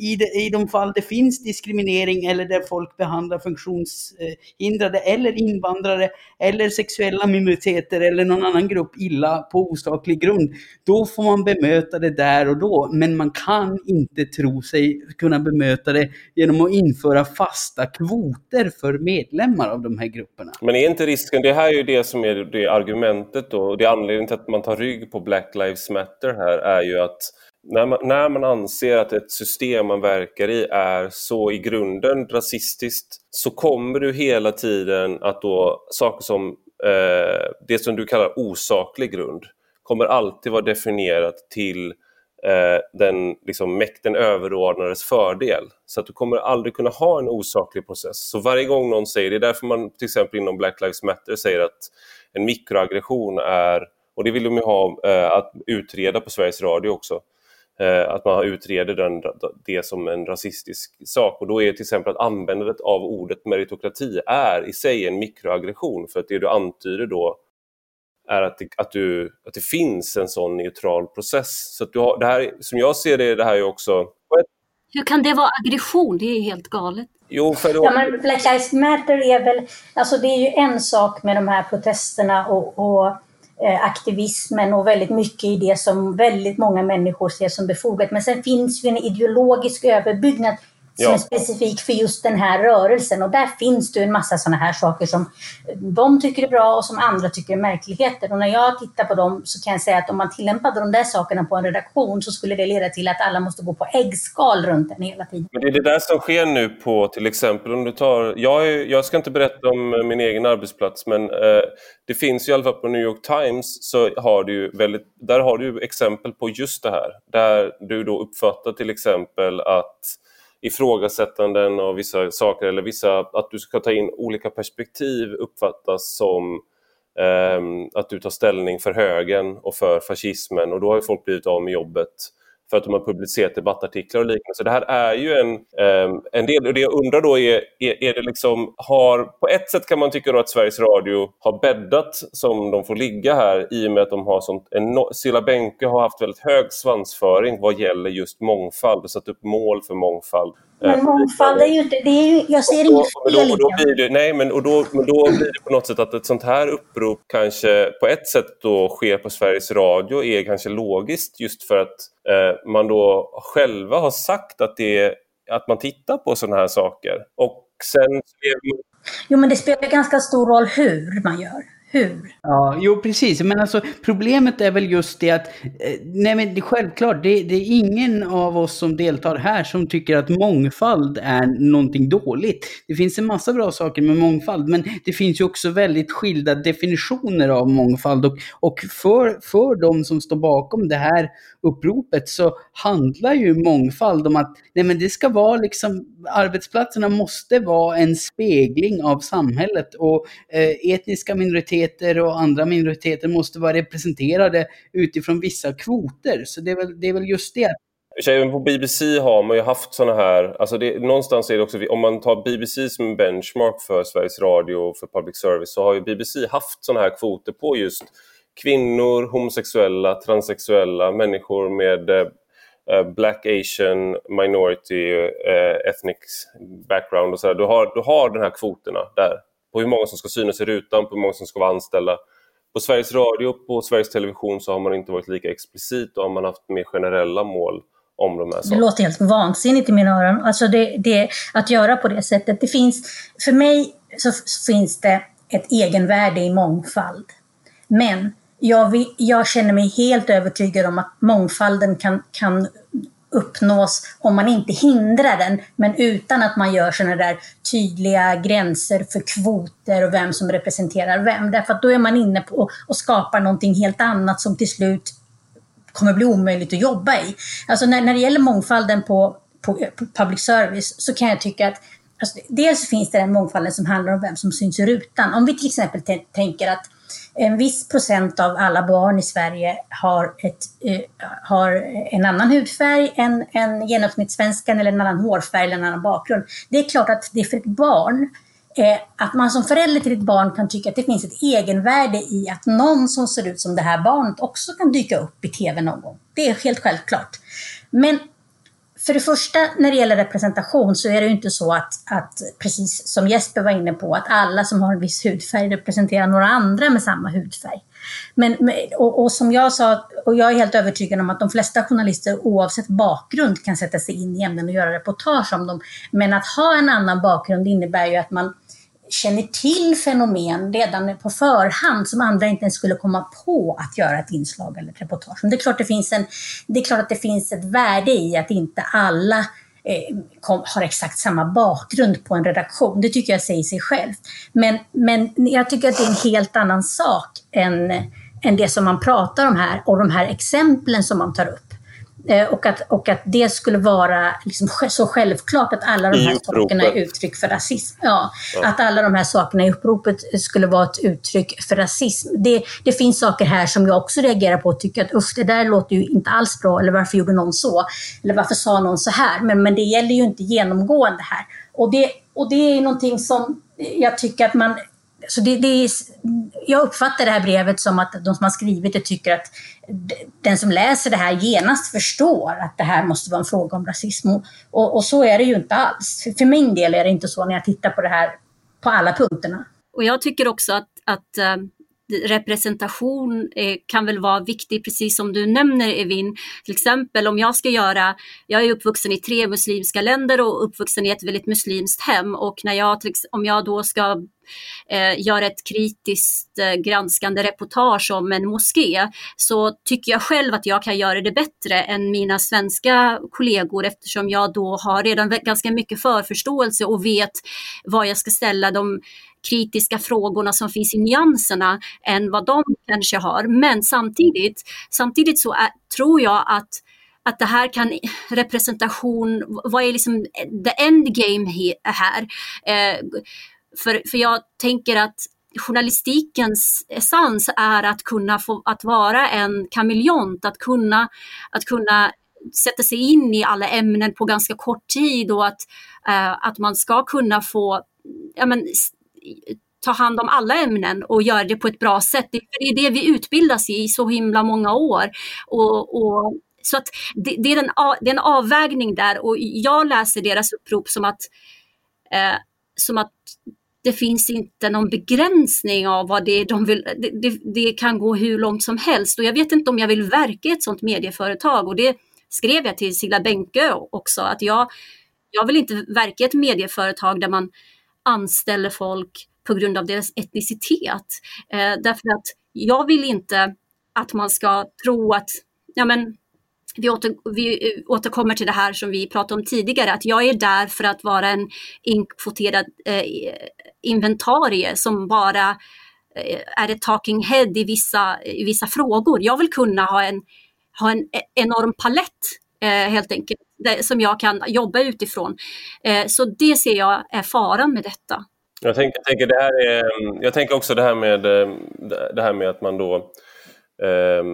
i de, i de fall det finns diskriminering eller där folk behandlar funktionshindrade eller invandrare eller sexuella minoriteter eller någon annan grupp illa på osaklig grund. Då får man bemöta det där och då. Men man kan inte tro sig kunna bemöta det genom att införa fasta kvoter för medlemmar av de här grupperna. Men är inte risken, det här är ju det som är det argumentet då, det är anledningen till att man tar rygg på Black Black Lives Matter här är ju att när man, när man anser att ett system man verkar i är så i grunden rasistiskt så kommer du hela tiden att då saker som eh, det som du kallar osaklig grund kommer alltid vara definierat till eh, den liksom, mäkten överordnades fördel. Så att du kommer aldrig kunna ha en osaklig process. Så varje gång någon säger, det är därför man till exempel inom Black Lives Matter säger att en mikroaggression är och det vill de ju ha eh, att utreda på Sveriges Radio också. Eh, att man utreder den, det som en rasistisk sak. Och då är till exempel att användandet av ordet meritokrati är i sig en mikroaggression. För att det du antyder då är att det, att, du, att det finns en sån neutral process. Så att du har, det här, som jag ser det, det här är också... Hur kan det vara aggression? Det är helt galet. Jo, för då... ja, men Black Lives Matter är väl... Alltså det är ju en sak med de här protesterna och, och Eh, aktivismen och väldigt mycket i det som väldigt många människor ser som befogat. Men sen finns ju en ideologisk överbyggnad som ja. är specifik för just den här rörelsen. Och där finns det en massa sådana här saker som de tycker är bra och som andra tycker är märkligheter. Och när jag tittar på dem så kan jag säga att om man tillämpade de där sakerna på en redaktion så skulle det leda till att alla måste gå på äggskal runt den hela tiden. Men det är det där som sker nu på till exempel om du tar, jag, är, jag ska inte berätta om min egen arbetsplats men eh, det finns i alla fall på New York Times så har du väldigt, där har du exempel på just det här. Där du då uppfattar till exempel att ifrågasättanden av vissa saker eller vissa, att du ska ta in olika perspektiv uppfattas som eh, att du tar ställning för högern och för fascismen och då har ju folk blivit av med jobbet för att de har publicerat debattartiklar och liknande. Så det här är ju en, ehm, en del, och det jag undrar då är, är, är, det liksom, har, på ett sätt kan man tycka då att Sveriges Radio har bäddat som de får ligga här i och med att de har sånt, enormt, Silla Bänke har haft väldigt hög svansföring vad gäller just mångfald och satt upp mål för mångfald. Men eh, mångfald är ju inte, det är ju, jag ser inget fel i det. Nej, men, och då, men då blir det på något sätt att ett sånt här upprop kanske på ett sätt då sker på Sveriges Radio är kanske logiskt just för att eh, man då själva har sagt att, det, att man tittar på sådana här saker. Och sen... Jo, men det spelar ganska stor roll hur man gör hur? Ja, jo precis. Men alltså problemet är väl just det att, eh, nej men det, självklart, det, det, är ingen av oss som deltar här som tycker att mångfald är någonting dåligt. Det finns en massa bra saker med mångfald, men det finns ju också väldigt skilda definitioner av mångfald. Och, och för, för de som står bakom det här uppropet så handlar ju mångfald om att nej men det ska vara liksom, arbetsplatserna måste vara en spegling av samhället och eh, etniska minoriteter och andra minoriteter måste vara representerade utifrån vissa kvoter. Så det är väl, det är väl just det. Även på BBC har man ju haft sådana här, alltså det, någonstans är det också, om man tar BBC som benchmark för Sveriges Radio och för public service så har ju BBC haft sådana här kvoter på just kvinnor, homosexuella, transsexuella, människor med eh, eh black, asian, minority, eh, ethnic background och så du, har, du har de här kvoterna där på hur många som ska synas i rutan, på hur många som ska vara anställda. På Sveriges Radio och på Sveriges Television så har man inte varit lika explicit och har man haft mer generella mål om de här sakerna. Det låter helt vansinnigt i mina öron. Alltså det, det, att göra på det sättet. Det finns, för mig så finns det ett egenvärde i mångfald. Men jag, vill, jag känner mig helt övertygad om att mångfalden kan, kan uppnås om man inte hindrar den, men utan att man gör sådana där tydliga gränser för kvoter och vem som representerar vem. Därför att då är man inne på och skapar någonting helt annat som till slut kommer bli omöjligt att jobba i. Alltså när, när det gäller mångfalden på på, på public service så kan jag tycka att alltså, dels finns det den mångfalden som handlar om vem som syns i rutan. Om vi till exempel tänker att en viss procent av alla barn i Sverige har, ett, eh, har en annan hudfärg än, än genomsnittssvenskan eller en annan hårfärg eller en annan bakgrund. Det är klart att det är för ett barn eh, att man som förälder till ett barn kan tycka att det finns ett egenvärde i att någon som ser ut som det här barnet också kan dyka upp i TV någon gång. Det är helt självklart. Men för det första, när det gäller representation så är det ju inte så att, att, precis som Jesper var inne på, att alla som har en viss hudfärg representerar några andra med samma hudfärg. Men, och, och, som jag sa, och jag är helt övertygad om att de flesta journalister oavsett bakgrund kan sätta sig in i ämnen och göra reportage om dem. Men att ha en annan bakgrund innebär ju att man känner till fenomen redan på förhand som andra inte ens skulle komma på att göra ett inslag eller ett reportage. Men det är klart, det finns, en, det är klart att det finns ett värde i att inte alla eh, kom, har exakt samma bakgrund på en redaktion. Det tycker jag säger sig självt. Men, men jag tycker att det är en helt annan sak än, än det som man pratar om här och de här exemplen som man tar upp. Eh, och att, och att det skulle vara liksom så självklart att alla de här sakerna är uttryck för rasism. Ja, ja, Att alla de här sakerna i uppropet skulle vara ett uttryck för rasism. Det, det finns saker här som jag också reagerar på och tycker att usch, det där låter ju inte alls bra. Eller varför gjorde någon så? Eller varför sa någon så här? Men, men det gäller ju inte genomgående här. Och det, och det är någonting som jag tycker att man så det, det är, jag uppfattar det här brevet som att de som har skrivit det tycker att den som läser det här genast förstår att det här måste vara en fråga om rasism. Och, och så är det ju inte alls. För, för min del är det inte så när jag tittar på det här på alla punkterna. Och jag tycker också att, att eh, representation eh, kan väl vara viktig, precis som du nämner Evin. Till exempel om jag ska göra, jag är uppvuxen i tre muslimska länder och uppvuxen i ett väldigt muslimskt hem och när jag, om jag då ska eh, gör ett kritiskt eh, granskande reportage om en moské så tycker jag själv att jag kan göra det bättre än mina svenska kollegor eftersom jag då har redan ganska mycket förförståelse och vet vad jag ska ställa de kritiska frågorna som finns i nyanserna än vad de kanske har. Men samtidigt, samtidigt så är, tror jag att att det här kan representation, vad är liksom the endgame här? Eh, för, för jag tänker att journalistikens essens är att kunna få, att vara en kameleont, att kunna, att kunna sätta sig in i alla ämnen på ganska kort tid och att, eh, att man ska kunna få ja, men, ta hand om alla ämnen och göra det på ett bra sätt. Det är det vi utbildas i så himla många år. Och, och så att det, det, är en, det är en avvägning där och jag läser deras upprop som att, eh, som att det finns inte någon begränsning av vad det är de vill. Det, det, det, kan gå hur långt som helst och jag vet inte om jag vill verka i ett sådant medieföretag och det skrev jag till Silla Bänke också att jag, jag vill inte verka i ett medieföretag där man anställer folk på grund av deras etnicitet. Eh, därför att jag vill inte att man ska tro att ja, men, vi, åter, vi återkommer till det här som vi pratade om tidigare, att jag är där för att vara en inkvoterad eh, inventarie som bara eh, är ett talking head i vissa, i vissa frågor. Jag vill kunna ha en, ha en e-, enorm palett eh, helt enkelt, som jag kan jobba utifrån. Eh, så det ser jag är faran med detta. Jag tänker, jag tänker, det här är, jag tänker också det här med, eh, det här med att man då eh,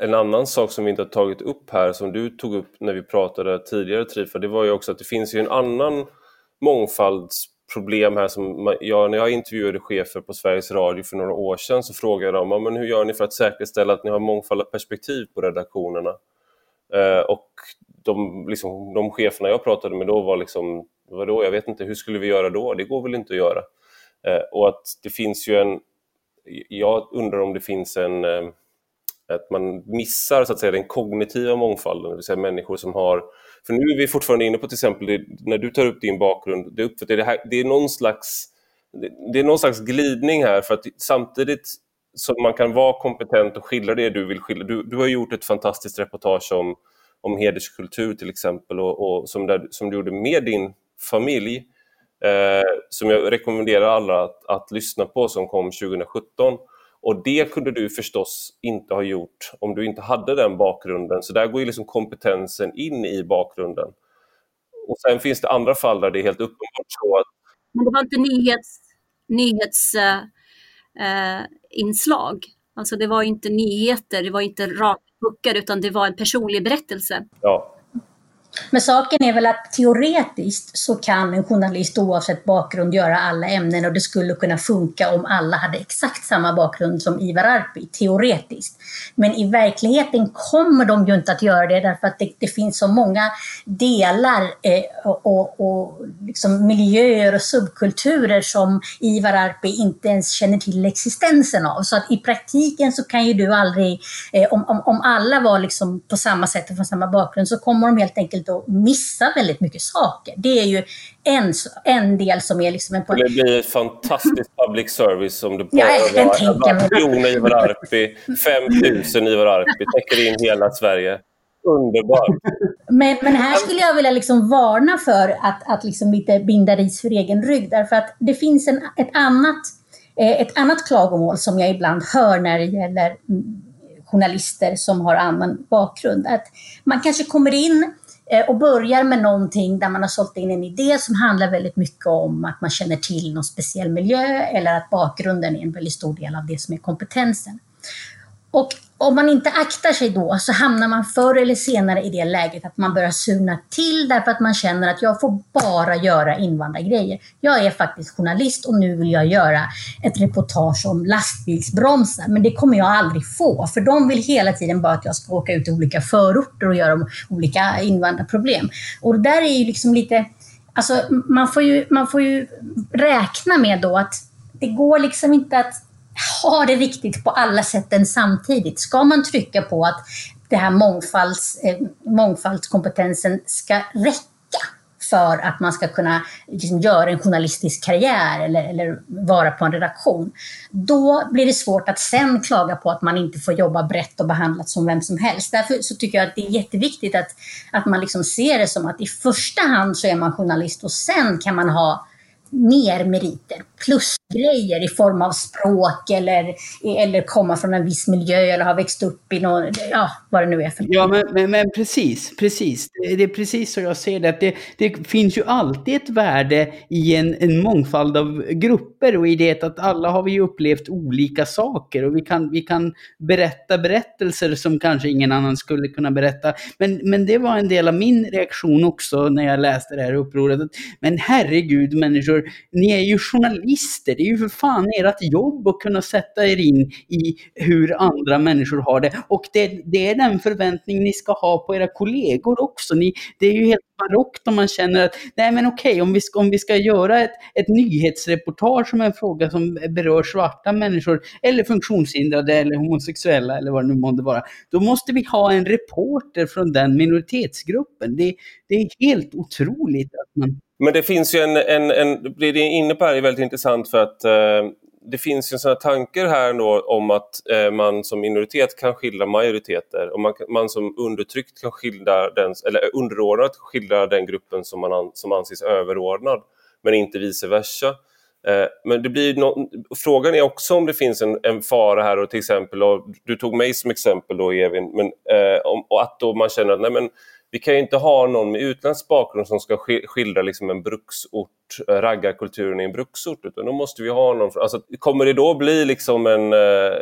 en annan sak som vi inte har tagit upp här, som du tog upp när vi pratade tidigare Trifa, det var ju också att det finns ju en annan mångfalds problem här som jag, när jag intervjuade chefer på Sveriges Radio för några år sedan så frågade jag dem, men hur gör ni för att säkerställa att ni har mångfald av perspektiv på redaktionerna? Eh, och de, liksom, de cheferna jag pratade med då var liksom, vadå, jag vet inte, hur skulle vi göra då? Det går väl inte att göra? Eh, och att det finns ju en, jag undrar om det finns en eh, att man missar så att säga, den kognitiva mångfalden, det vill säga människor som har... För nu är vi fortfarande inne på till exempel, det, när du tar upp din bakgrund, det, upp, det, här, det, är någon slags, det, det är någon slags glidning här, för att samtidigt som man kan vara kompetent och skildra det du vill skildra. Du, du har gjort ett fantastiskt reportage om, om hederskultur till exempel, och, och som, där, som du gjorde med din familj, eh, som jag rekommenderar alla att, att lyssna på, som kom 2017. Och det kunde du förstås inte ha gjort om du inte hade den bakgrunden. Så där går ju liksom kompetensen in i bakgrunden. Och sen finns det andra fall där det är helt uppenbart så att... Men det var inte nyhets, nyhetsinslag. Uh, uh, alltså det var inte nyheter, det var inte rakpuckar utan det var en personlig berättelse. Ja, men saken är väl att teoretiskt så kan en journalist oavsett bakgrund göra alla ämnen och det skulle kunna funka om alla hade exakt samma bakgrund som Ivar Arpi, teoretiskt. Men i verkligheten kommer de ju inte att göra det därför att det, det finns så många delar eh, och, och, och liksom miljöer och subkulturer som Ivar Arpi inte ens känner till existensen av. Så att i praktiken så kan ju du aldrig, eh, om, om, om alla var liksom på samma sätt och från samma bakgrund så kommer de helt enkelt enkelt att missa väldigt mycket saker. Det är ju en, en del som är liksom en. Det blir ett fantastiskt public service om det bara ja, var en miljon Ivar Arpi, 5000 Ivar Arpi, täcker in hela Sverige. Underbart! Men, men här skulle jag vilja liksom varna för att, att liksom lite binda ris för egen rygg. Därför att det finns en, ett, annat, eh, ett annat klagomål som jag ibland hör när det gäller mm, journalister som har annan bakgrund. Att man kanske kommer in Eh, och börjar med någonting där man har sålt in en idé som handlar väldigt mycket om att man känner till någon speciell miljö eller att bakgrunden är en väldigt stor del av det som är kompetensen. Och om man inte aktar sig då så hamnar man förr eller senare i det läget att man börjar surna till därför att man känner att jag får bara göra invandrargrejer. Jag är faktiskt journalist och nu vill jag göra ett reportage om lastbilsbromsar. Men det kommer jag aldrig få för de vill hela tiden bara att jag ska åka ut i olika förorter och göra olika invandrarproblem. Och det där är ju liksom lite, alltså man får ju, man får ju räkna med då att det går liksom inte att ha det viktigt på alla sätten samtidigt. Ska man trycka på att det här mångfalds, eh, mångfaldskompetensen ska räcka för att man ska kunna liksom, göra en journalistisk karriär eller, eller vara på en redaktion. Då blir det svårt att sen klaga på att man inte får jobba brett och behandlat som vem som helst. Därför så tycker jag att det är jätteviktigt att, att man liksom ser det som att i första hand så är man journalist och sen kan man ha mer meriter, plusgrejer i form av språk eller, eller komma från en viss miljö eller ha växt upp i någon, ja, vad det nu är för Ja, men, men, men precis, precis. Det, är precis så jag ser det. Att det, det finns ju alltid ett värde i en, en mångfald av grupper och i det att alla har vi upplevt olika saker och vi kan, vi kan berätta berättelser som kanske ingen annan skulle kunna berätta. Men, men det var en del av min reaktion också när jag läste det här upproret. Men herregud människor, ni är ju journalister, det är ju för fan ert jobb att kunna sätta er in i hur andra människor har det. Och det, det är den förväntning ni ska ha på era kollegor också. Ni, det är ju helt barockt om man känner att, nej men okej, om, vi ska, om vi ska göra ett, ett nyhetsreportage om en fråga som berör svarta människor, eller funktionshindrade, eller homosexuella, eller vad det nu månde vara, då måste vi ha en reporter från den minoritetsgruppen. Det, det är helt otroligt att man men det finns ju en, en, en det är inne på här är väldigt intressant för att eh, det finns ju sådana tankar här då om att eh, man som minoritet kan skildra majoriteter och man, man som undertryckt kan skildra den, eller underordnat skildra den gruppen som, man an, som anses överordnad, men inte vice versa. Eh, men det blir no, frågan är också om det finns en, en fara här och till exempel, och du tog mig som exempel då Evin, men, eh, om, och att då man känner att nej men vi kan ju inte ha någon med utländsk bakgrund som ska skildra liksom en bruksort, eh, raggarkulturen i en bruksort, utan då måste vi ha någon... Alltså, kommer det då bli liksom en eh,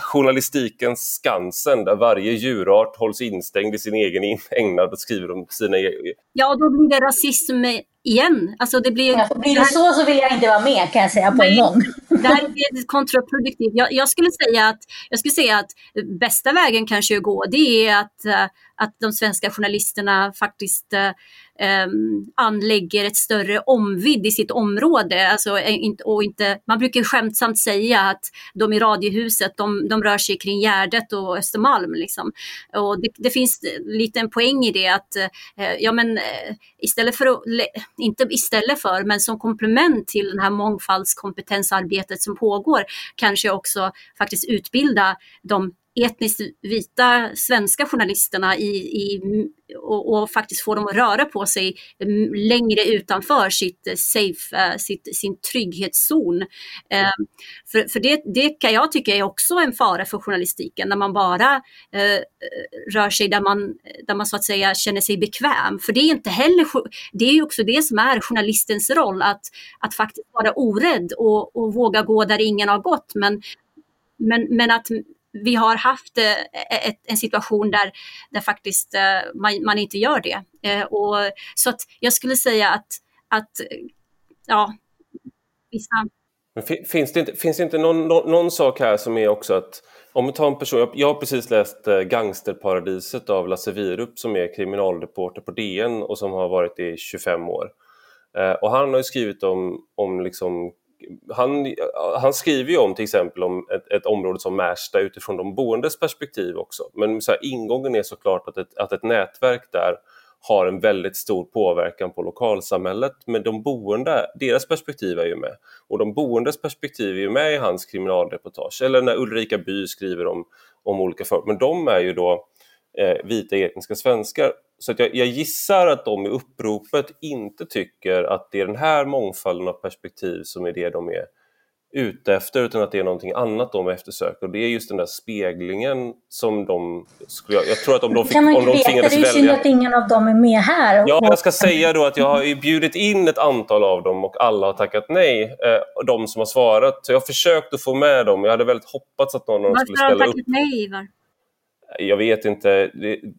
journalistikens Skansen där varje djurart hålls instängd i sin egen ägnad och skriver om sina egna... Ja, då blir det rasism igen. Alltså det blir, ja, blir det så så vill jag inte vara med kan jag säga på en gång. Det här är kontraproduktivt. Jag, jag, skulle säga att, jag skulle säga att bästa vägen kanske att gå det är att, eh, att de svenska journalisterna faktiskt eh, Ehm, anlägger ett större omvidd i sitt område. Alltså, eh, och inte, man brukar skämtsamt säga att de i Radiohuset, de, de rör sig kring Gärdet och Östermalm. Liksom. Och det, det finns lite en poäng i det att eh, ja, men, eh, istället för att, inte istället för, men som komplement till det här mångfaldskompetensarbetet som pågår, kanske också faktiskt utbilda de etniskt vita svenska journalisterna i, i, och, och, faktiskt få dem att röra på sig längre utanför sitt safe, eh, sitt, sin trygghetszon. Eh, för, för det, det kan jag tycka är också en fara för journalistiken, när man bara eh, rör sig där man, där man så att säga känner sig bekväm. För det är inte heller, det är också det som är journalistens roll, att, att faktiskt vara orädd och, och våga gå där ingen har gått. Men, men, men att vi har haft eh, e-, ett, en situation där, där faktiskt eh, man, man inte gör det. Eh, och, så att jag skulle säga att, att ja, vissa... Men finns det inte, finns det inte någon, någon, någon sak här som är också att om vi tar en person, jag, jag har precis läst Gangsterparadiset av Lasse Wierup som är kriminalreporter på DN och som har varit det i 25 år. och han har skrivit om, om liksom han, han skriver ju om till exempel om ett, ett område som Märsta utifrån de boendes perspektiv också. Men så här, ingången är såklart att ett, att ett nätverk där har en väldigt stor påverkan på lokalsamhället. Men de boende, deras perspektiv är ju med. Och de boendes perspektiv är ju med i hans kriminalreportage. Eller när Ulrika By skriver om, om olika företag. Men de är ju då vita etniska svenskar. Så jag, jag, gissar att de i uppropet inte tycker att det är den här mångfalden av perspektiv som är det de är ute efter utan att det är någonting annat de eftersöker. Och det är just den där speglingen som de... Skulle jag, jag tror att om de, fick, kan man om de veta, Det är ju synd att ingen av dem är med här. Ja, jag ska säga då att jag har bjudit in ett antal av dem och alla har tackat nej. Eh, de som har svarat. Så jag har försökt att få med dem. Jag hade väldigt hoppats att någon av dem skulle ställa upp. Varför har de tackat nej, Ivar? Jag vet inte.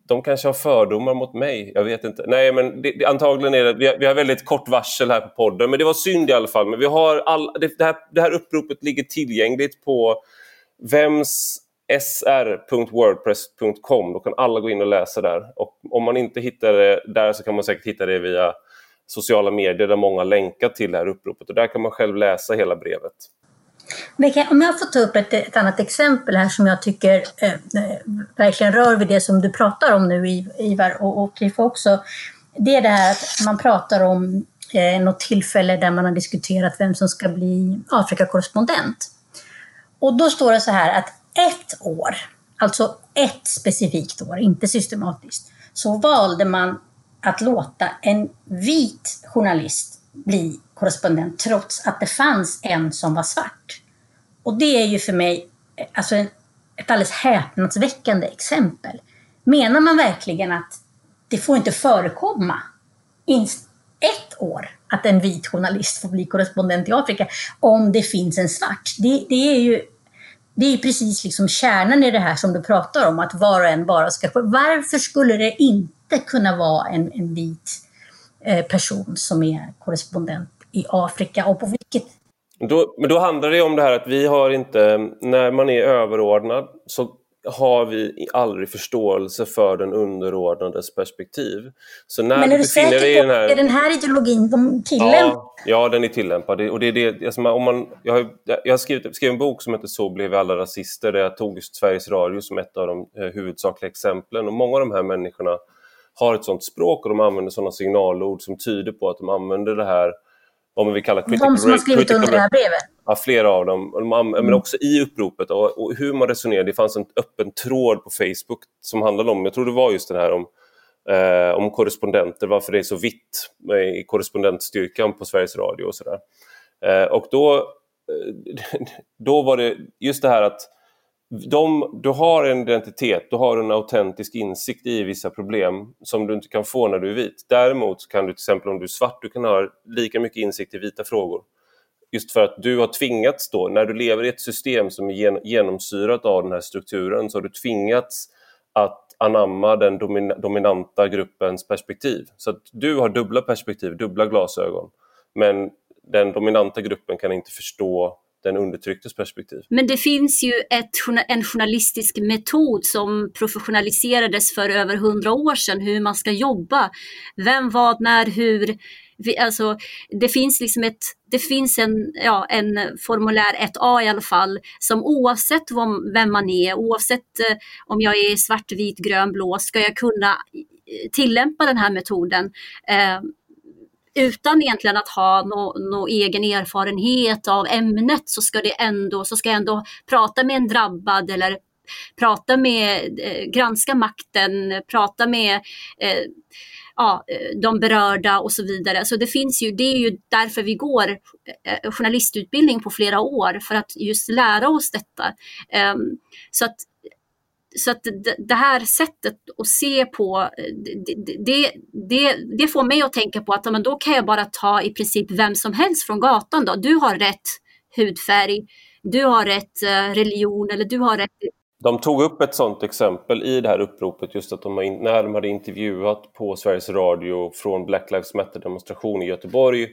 De kanske har fördomar mot mig. Jag vet inte. Nej, men det, det, antagligen är det... Vi har, vi har, väldigt kort varsel här på podden, men det var synd i alla fall. Men vi har all, det, det, här, det här uppropet ligger tillgängligt på vemssr.wordpress.com. Då kan alla gå in och läsa där. Och om man inte hittar det där så kan man säkert hitta det via sociala medier där många länkar till det här uppropet. Och där kan man själv läsa hela brevet. Om jag får ta upp ett, ett annat exempel här som jag tycker eh, eh verkligen rör vid det som du pratar om nu Ivar och, och Cliff också. Det är det här att man pratar om eh, något tillfälle där man har diskuterat vem som ska bli Afrikakorrespondent. Och då står det så här att ett år, alltså ett specifikt år, inte systematiskt, så valde man att låta en vit journalist bli korrespondent trots att det fanns en som var svart. Och det är ju för mig alltså ett alldeles häpnadsväckande exempel. Menar man verkligen att det får inte förekomma ett år att en vit journalist får bli korrespondent i Afrika om det finns en svart? Det, det är ju det är precis liksom kärnan i det här som du pratar om, att var och en bara ska... Varför skulle det inte kunna vara en, en vit eh, person som är korrespondent i Afrika och på vilket... Då, men då handlar det om det här att vi har inte, när man är överordnad så har vi aldrig förståelse för den underordnades perspektiv. Så när men är du, säker på den här... är den här ideologin de tillämpar? Ja, ja, den är tillämpad. Och det är det, alltså om man, jag har, jag har skrivit, skrev en bok som heter Så blev vi alla rasister där jag tog Sveriges Radio som ett av de eh, huvudsakliga exemplen. Och många av de här människorna har ett sånt språk och de använder sådana signalord som tyder på att de använder det här om vi kallar critical, De som har skrivit under det här brevet? Ja, flera av dem. Men mm. också i uppropet och, och, hur man resonerar. Det fanns en öppen tråd på Facebook som handlade om, jag tror det var just det här om, eh, om korrespondenter, varför det är så vitt i korrespondentstyrkan på Sveriges Radio och sådär. Eh, och då, eh, då var det just det här att de, du har en identitet, du har en autentisk insikt i vissa problem som du inte kan få när du är vit. Däremot kan du till exempel om du är svart, du kan ha lika mycket insikt i vita frågor. Just för att du har tvingats då, när du lever i ett system som är genomsyrat av den här strukturen, så har du tvingats att anamma den dominanta gruppens perspektiv. Så att du har dubbla perspektiv, dubbla glasögon. Men den dominanta gruppen kan inte förstå den undertrycktes perspektiv. Men det finns ju ett, en journalistisk metod som professionaliserades för över hundra år sedan, hur man ska jobba. Vem, vad, när, hur. Vi, alltså, det finns liksom ett, det finns en, ja, en formulär 1A i alla fall, som oavsett vem, vem man är, oavsett eh, om jag är svart, vit, grön, blå, ska jag kunna eh, tillämpa den här metoden. Eh, utan egentligen att ha någon nå egen erfarenhet av ämnet så ska, det ändå, så ska jag ändå prata med en drabbad eller prata med, eh, granska makten, prata med eh, ja, eh, de berörda och så vidare. Så det finns ju, det är ju därför vi går eh, journalistutbildning på flera år, för att just lära oss detta. Um, så att så att det här sättet att se på, eh, det, det, det, det, får mig att tänka på att men då kan jag bara ta i princip vem som helst från gatan. Då. Du har rätt hudfärg, du har rätt eh, religion eller du har rätt... De tog upp ett sådant exempel i det här uppropet, just att de, när de hade intervjuat på Sveriges Radio från Black Lives Matter-demonstration i Göteborg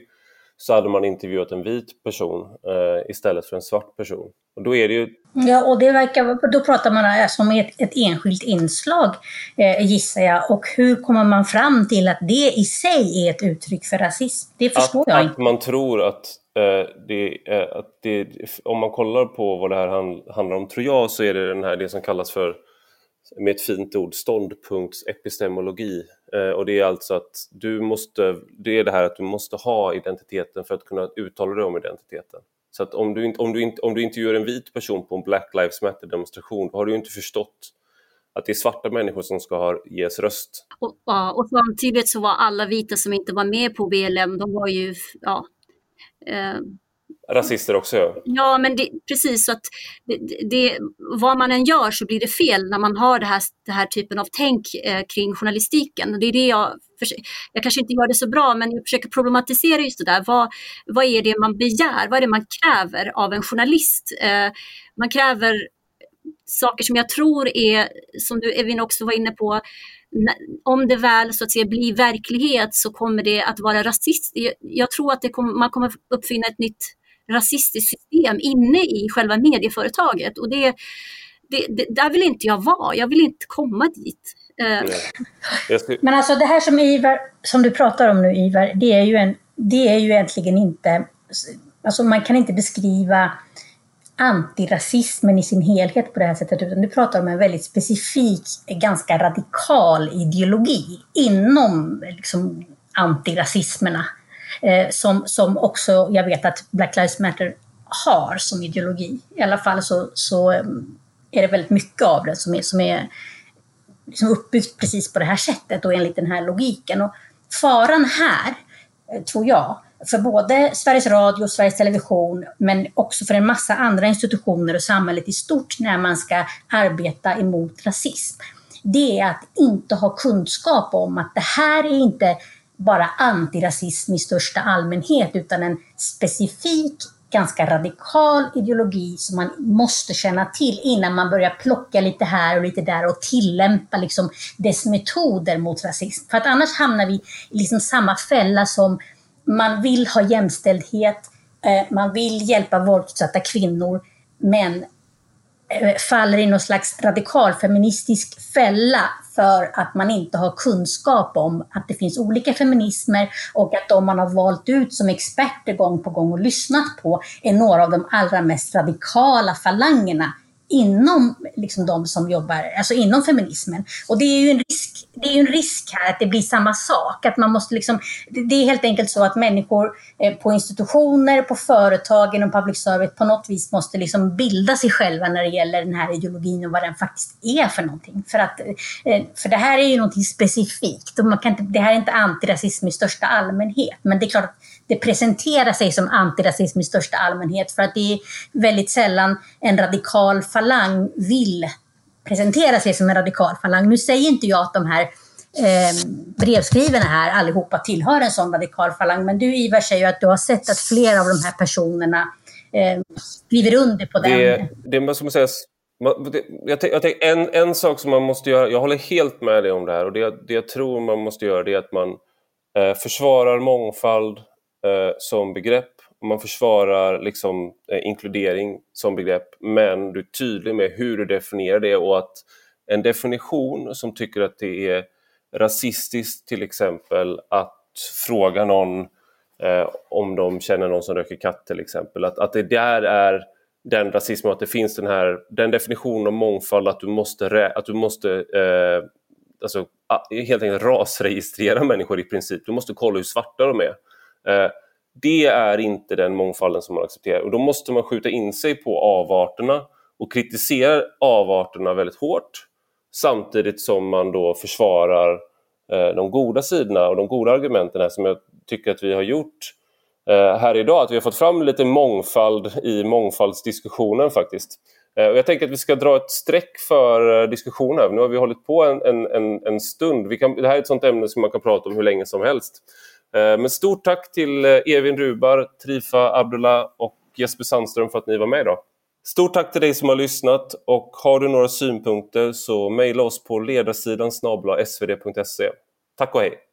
så hade man intervjuat en vit person eh, istället för en svart person. Och då är det ju... Ja, och det verkar, då pratar man alltså om ett, ett enskilt inslag, eh, gissar jag. Och hur kommer man fram till att det i sig är ett uttryck för rasism? Det förstår att, jag inte. Att man tror att, eh, det, eh, att det, om man kollar på vad det här handlar om, tror jag, så är det den här, det som kallas för med ett fint ord, ståndpunktsepistemologi. Eh, och det är alltså att du måste, det är det här att du måste ha identiteten för att kunna uttala dig om identiteten. Så att om du, inte, om, du inte, om du intervjuar en vit person på en Black Lives Matter-demonstration, då har du inte förstått att det är svarta människor som ska ha, ges röst. Och, och samtidigt så var alla vita som inte var med på BLM, de var ju, ja, eh, rasister också. Ja, ja men det, precis. Så att det, det, vad man än gör så blir det fel när man har det här, det här typen av tänk eh, kring journalistiken. Det är det jag, jag kanske inte gör det så bra, men jag försöker problematisera just det där. Vad, vad är det man begär? Vad är det man kräver av en journalist? Eh, man kräver saker som jag tror är, som du Evin också var inne på, om det väl så att säga blir verklighet så kommer det att vara rasistiskt. Jag tror att kommer, man kommer uppfinna ett nytt rasistiskt system inne i själva medieföretaget. Och det, det, det, där vill inte jag vara, jag vill inte komma dit. Uh. Men alltså det här som, Ivar, som du pratar om nu Ivar, det är ju, en, det är ju egentligen inte, alltså man kan inte beskriva antirasismen i sin helhet på det här sättet, utan du pratar om en väldigt specifik, ganska radikal ideologi inom liksom, antirasismerna. Eh, som, som också jag vet att Black Lives Matter har som ideologi. I alla fall så, så eh, är det väldigt mycket av det som är, som är liksom uppbyggt precis på det här sättet och enligt den här logiken. Och faran här, eh, tror jag, för både Sveriges Radio och Sveriges Television, men också för en massa andra institutioner och samhället i stort när man ska arbeta emot rasism, det är att inte ha kunskap om att det här är inte bara antirasism i största allmänhet utan en specifik, ganska radikal ideologi som man måste känna till innan man börjar plocka lite här och lite där och tillämpa liksom dess metoder mot rasism. För att annars hamnar vi i liksom samma fälla som man vill ha jämställdhet, eh, man vill hjälpa våldsutsatta kvinnor, men eh, faller i någon slags radikalfeministisk fälla för att man inte har kunskap om att det finns olika feminismer och att de man har valt ut som experter gång på gång och lyssnat på är några av de allra mest radikala falangerna inom liksom de som jobbar, alltså inom feminismen. Och det är ju en risk, det är en risk här att det blir samma sak. Att man måste liksom, det är helt enkelt så att människor eh, på institutioner, på företag, inom public service på något vis måste liksom bilda sig själva när det gäller den här ideologin och vad den faktiskt är för någonting. För, att, eh, för det här är ju någonting specifikt. Och man kan inte, det här är inte antirasism i största allmänhet. Men det är klart att det presenterar sig som antirasism i största allmänhet för att det är väldigt sällan en radikal falang vill presentera sig som en radikal falang. Nu säger inte jag att de här eh, brevskrivarna här allihopa tillhör en sån radikal falang, men du Ivar säger ju att du har sett att flera av de här personerna eh, skriver under på den. Det, det måste man säga, jag, jag, en, en sak som man måste göra, jag håller helt med dig om det här och det, det jag tror man måste göra det är att man eh, försvarar mångfald Eh, som begrepp man försvarar liksom, eh, inkludering som begrepp men du är tydlig med hur du definierar det och att en definition som tycker att det är rasistiskt till exempel att fråga någon eh, om de känner någon som röker katt till exempel. Att, att det där är den rasismen, att det finns den här den definitionen av mångfald att du måste, att du måste eh, alltså, helt enkelt rasregistrera människor i princip. Du måste kolla hur svarta de är. Eh, det är inte den mångfalden som man accepterar och då måste man skjuta in sig på avarterna och kritiserar avarterna väldigt hårt samtidigt som man då försvarar eh, de goda sidorna och de goda argumenten här som jag tycker att vi har gjort eh, här idag. Att vi har fått fram lite mångfald i mångfaldsdiskussionen faktiskt. Och jag tänker att vi ska dra ett streck för diskussionen. Nu har vi hållit på en, en, en stund. Vi kan, det här är ett sånt ämne som man kan prata om hur länge som helst. Eh, men stort tack till eh, Evin Rubar, Trifa Abdullah och Jesper Sandström för att ni var med idag. Stort tack till dig som har lyssnat och har du några synpunkter så mejla oss på ledarsidan svd.se. Tack och hej!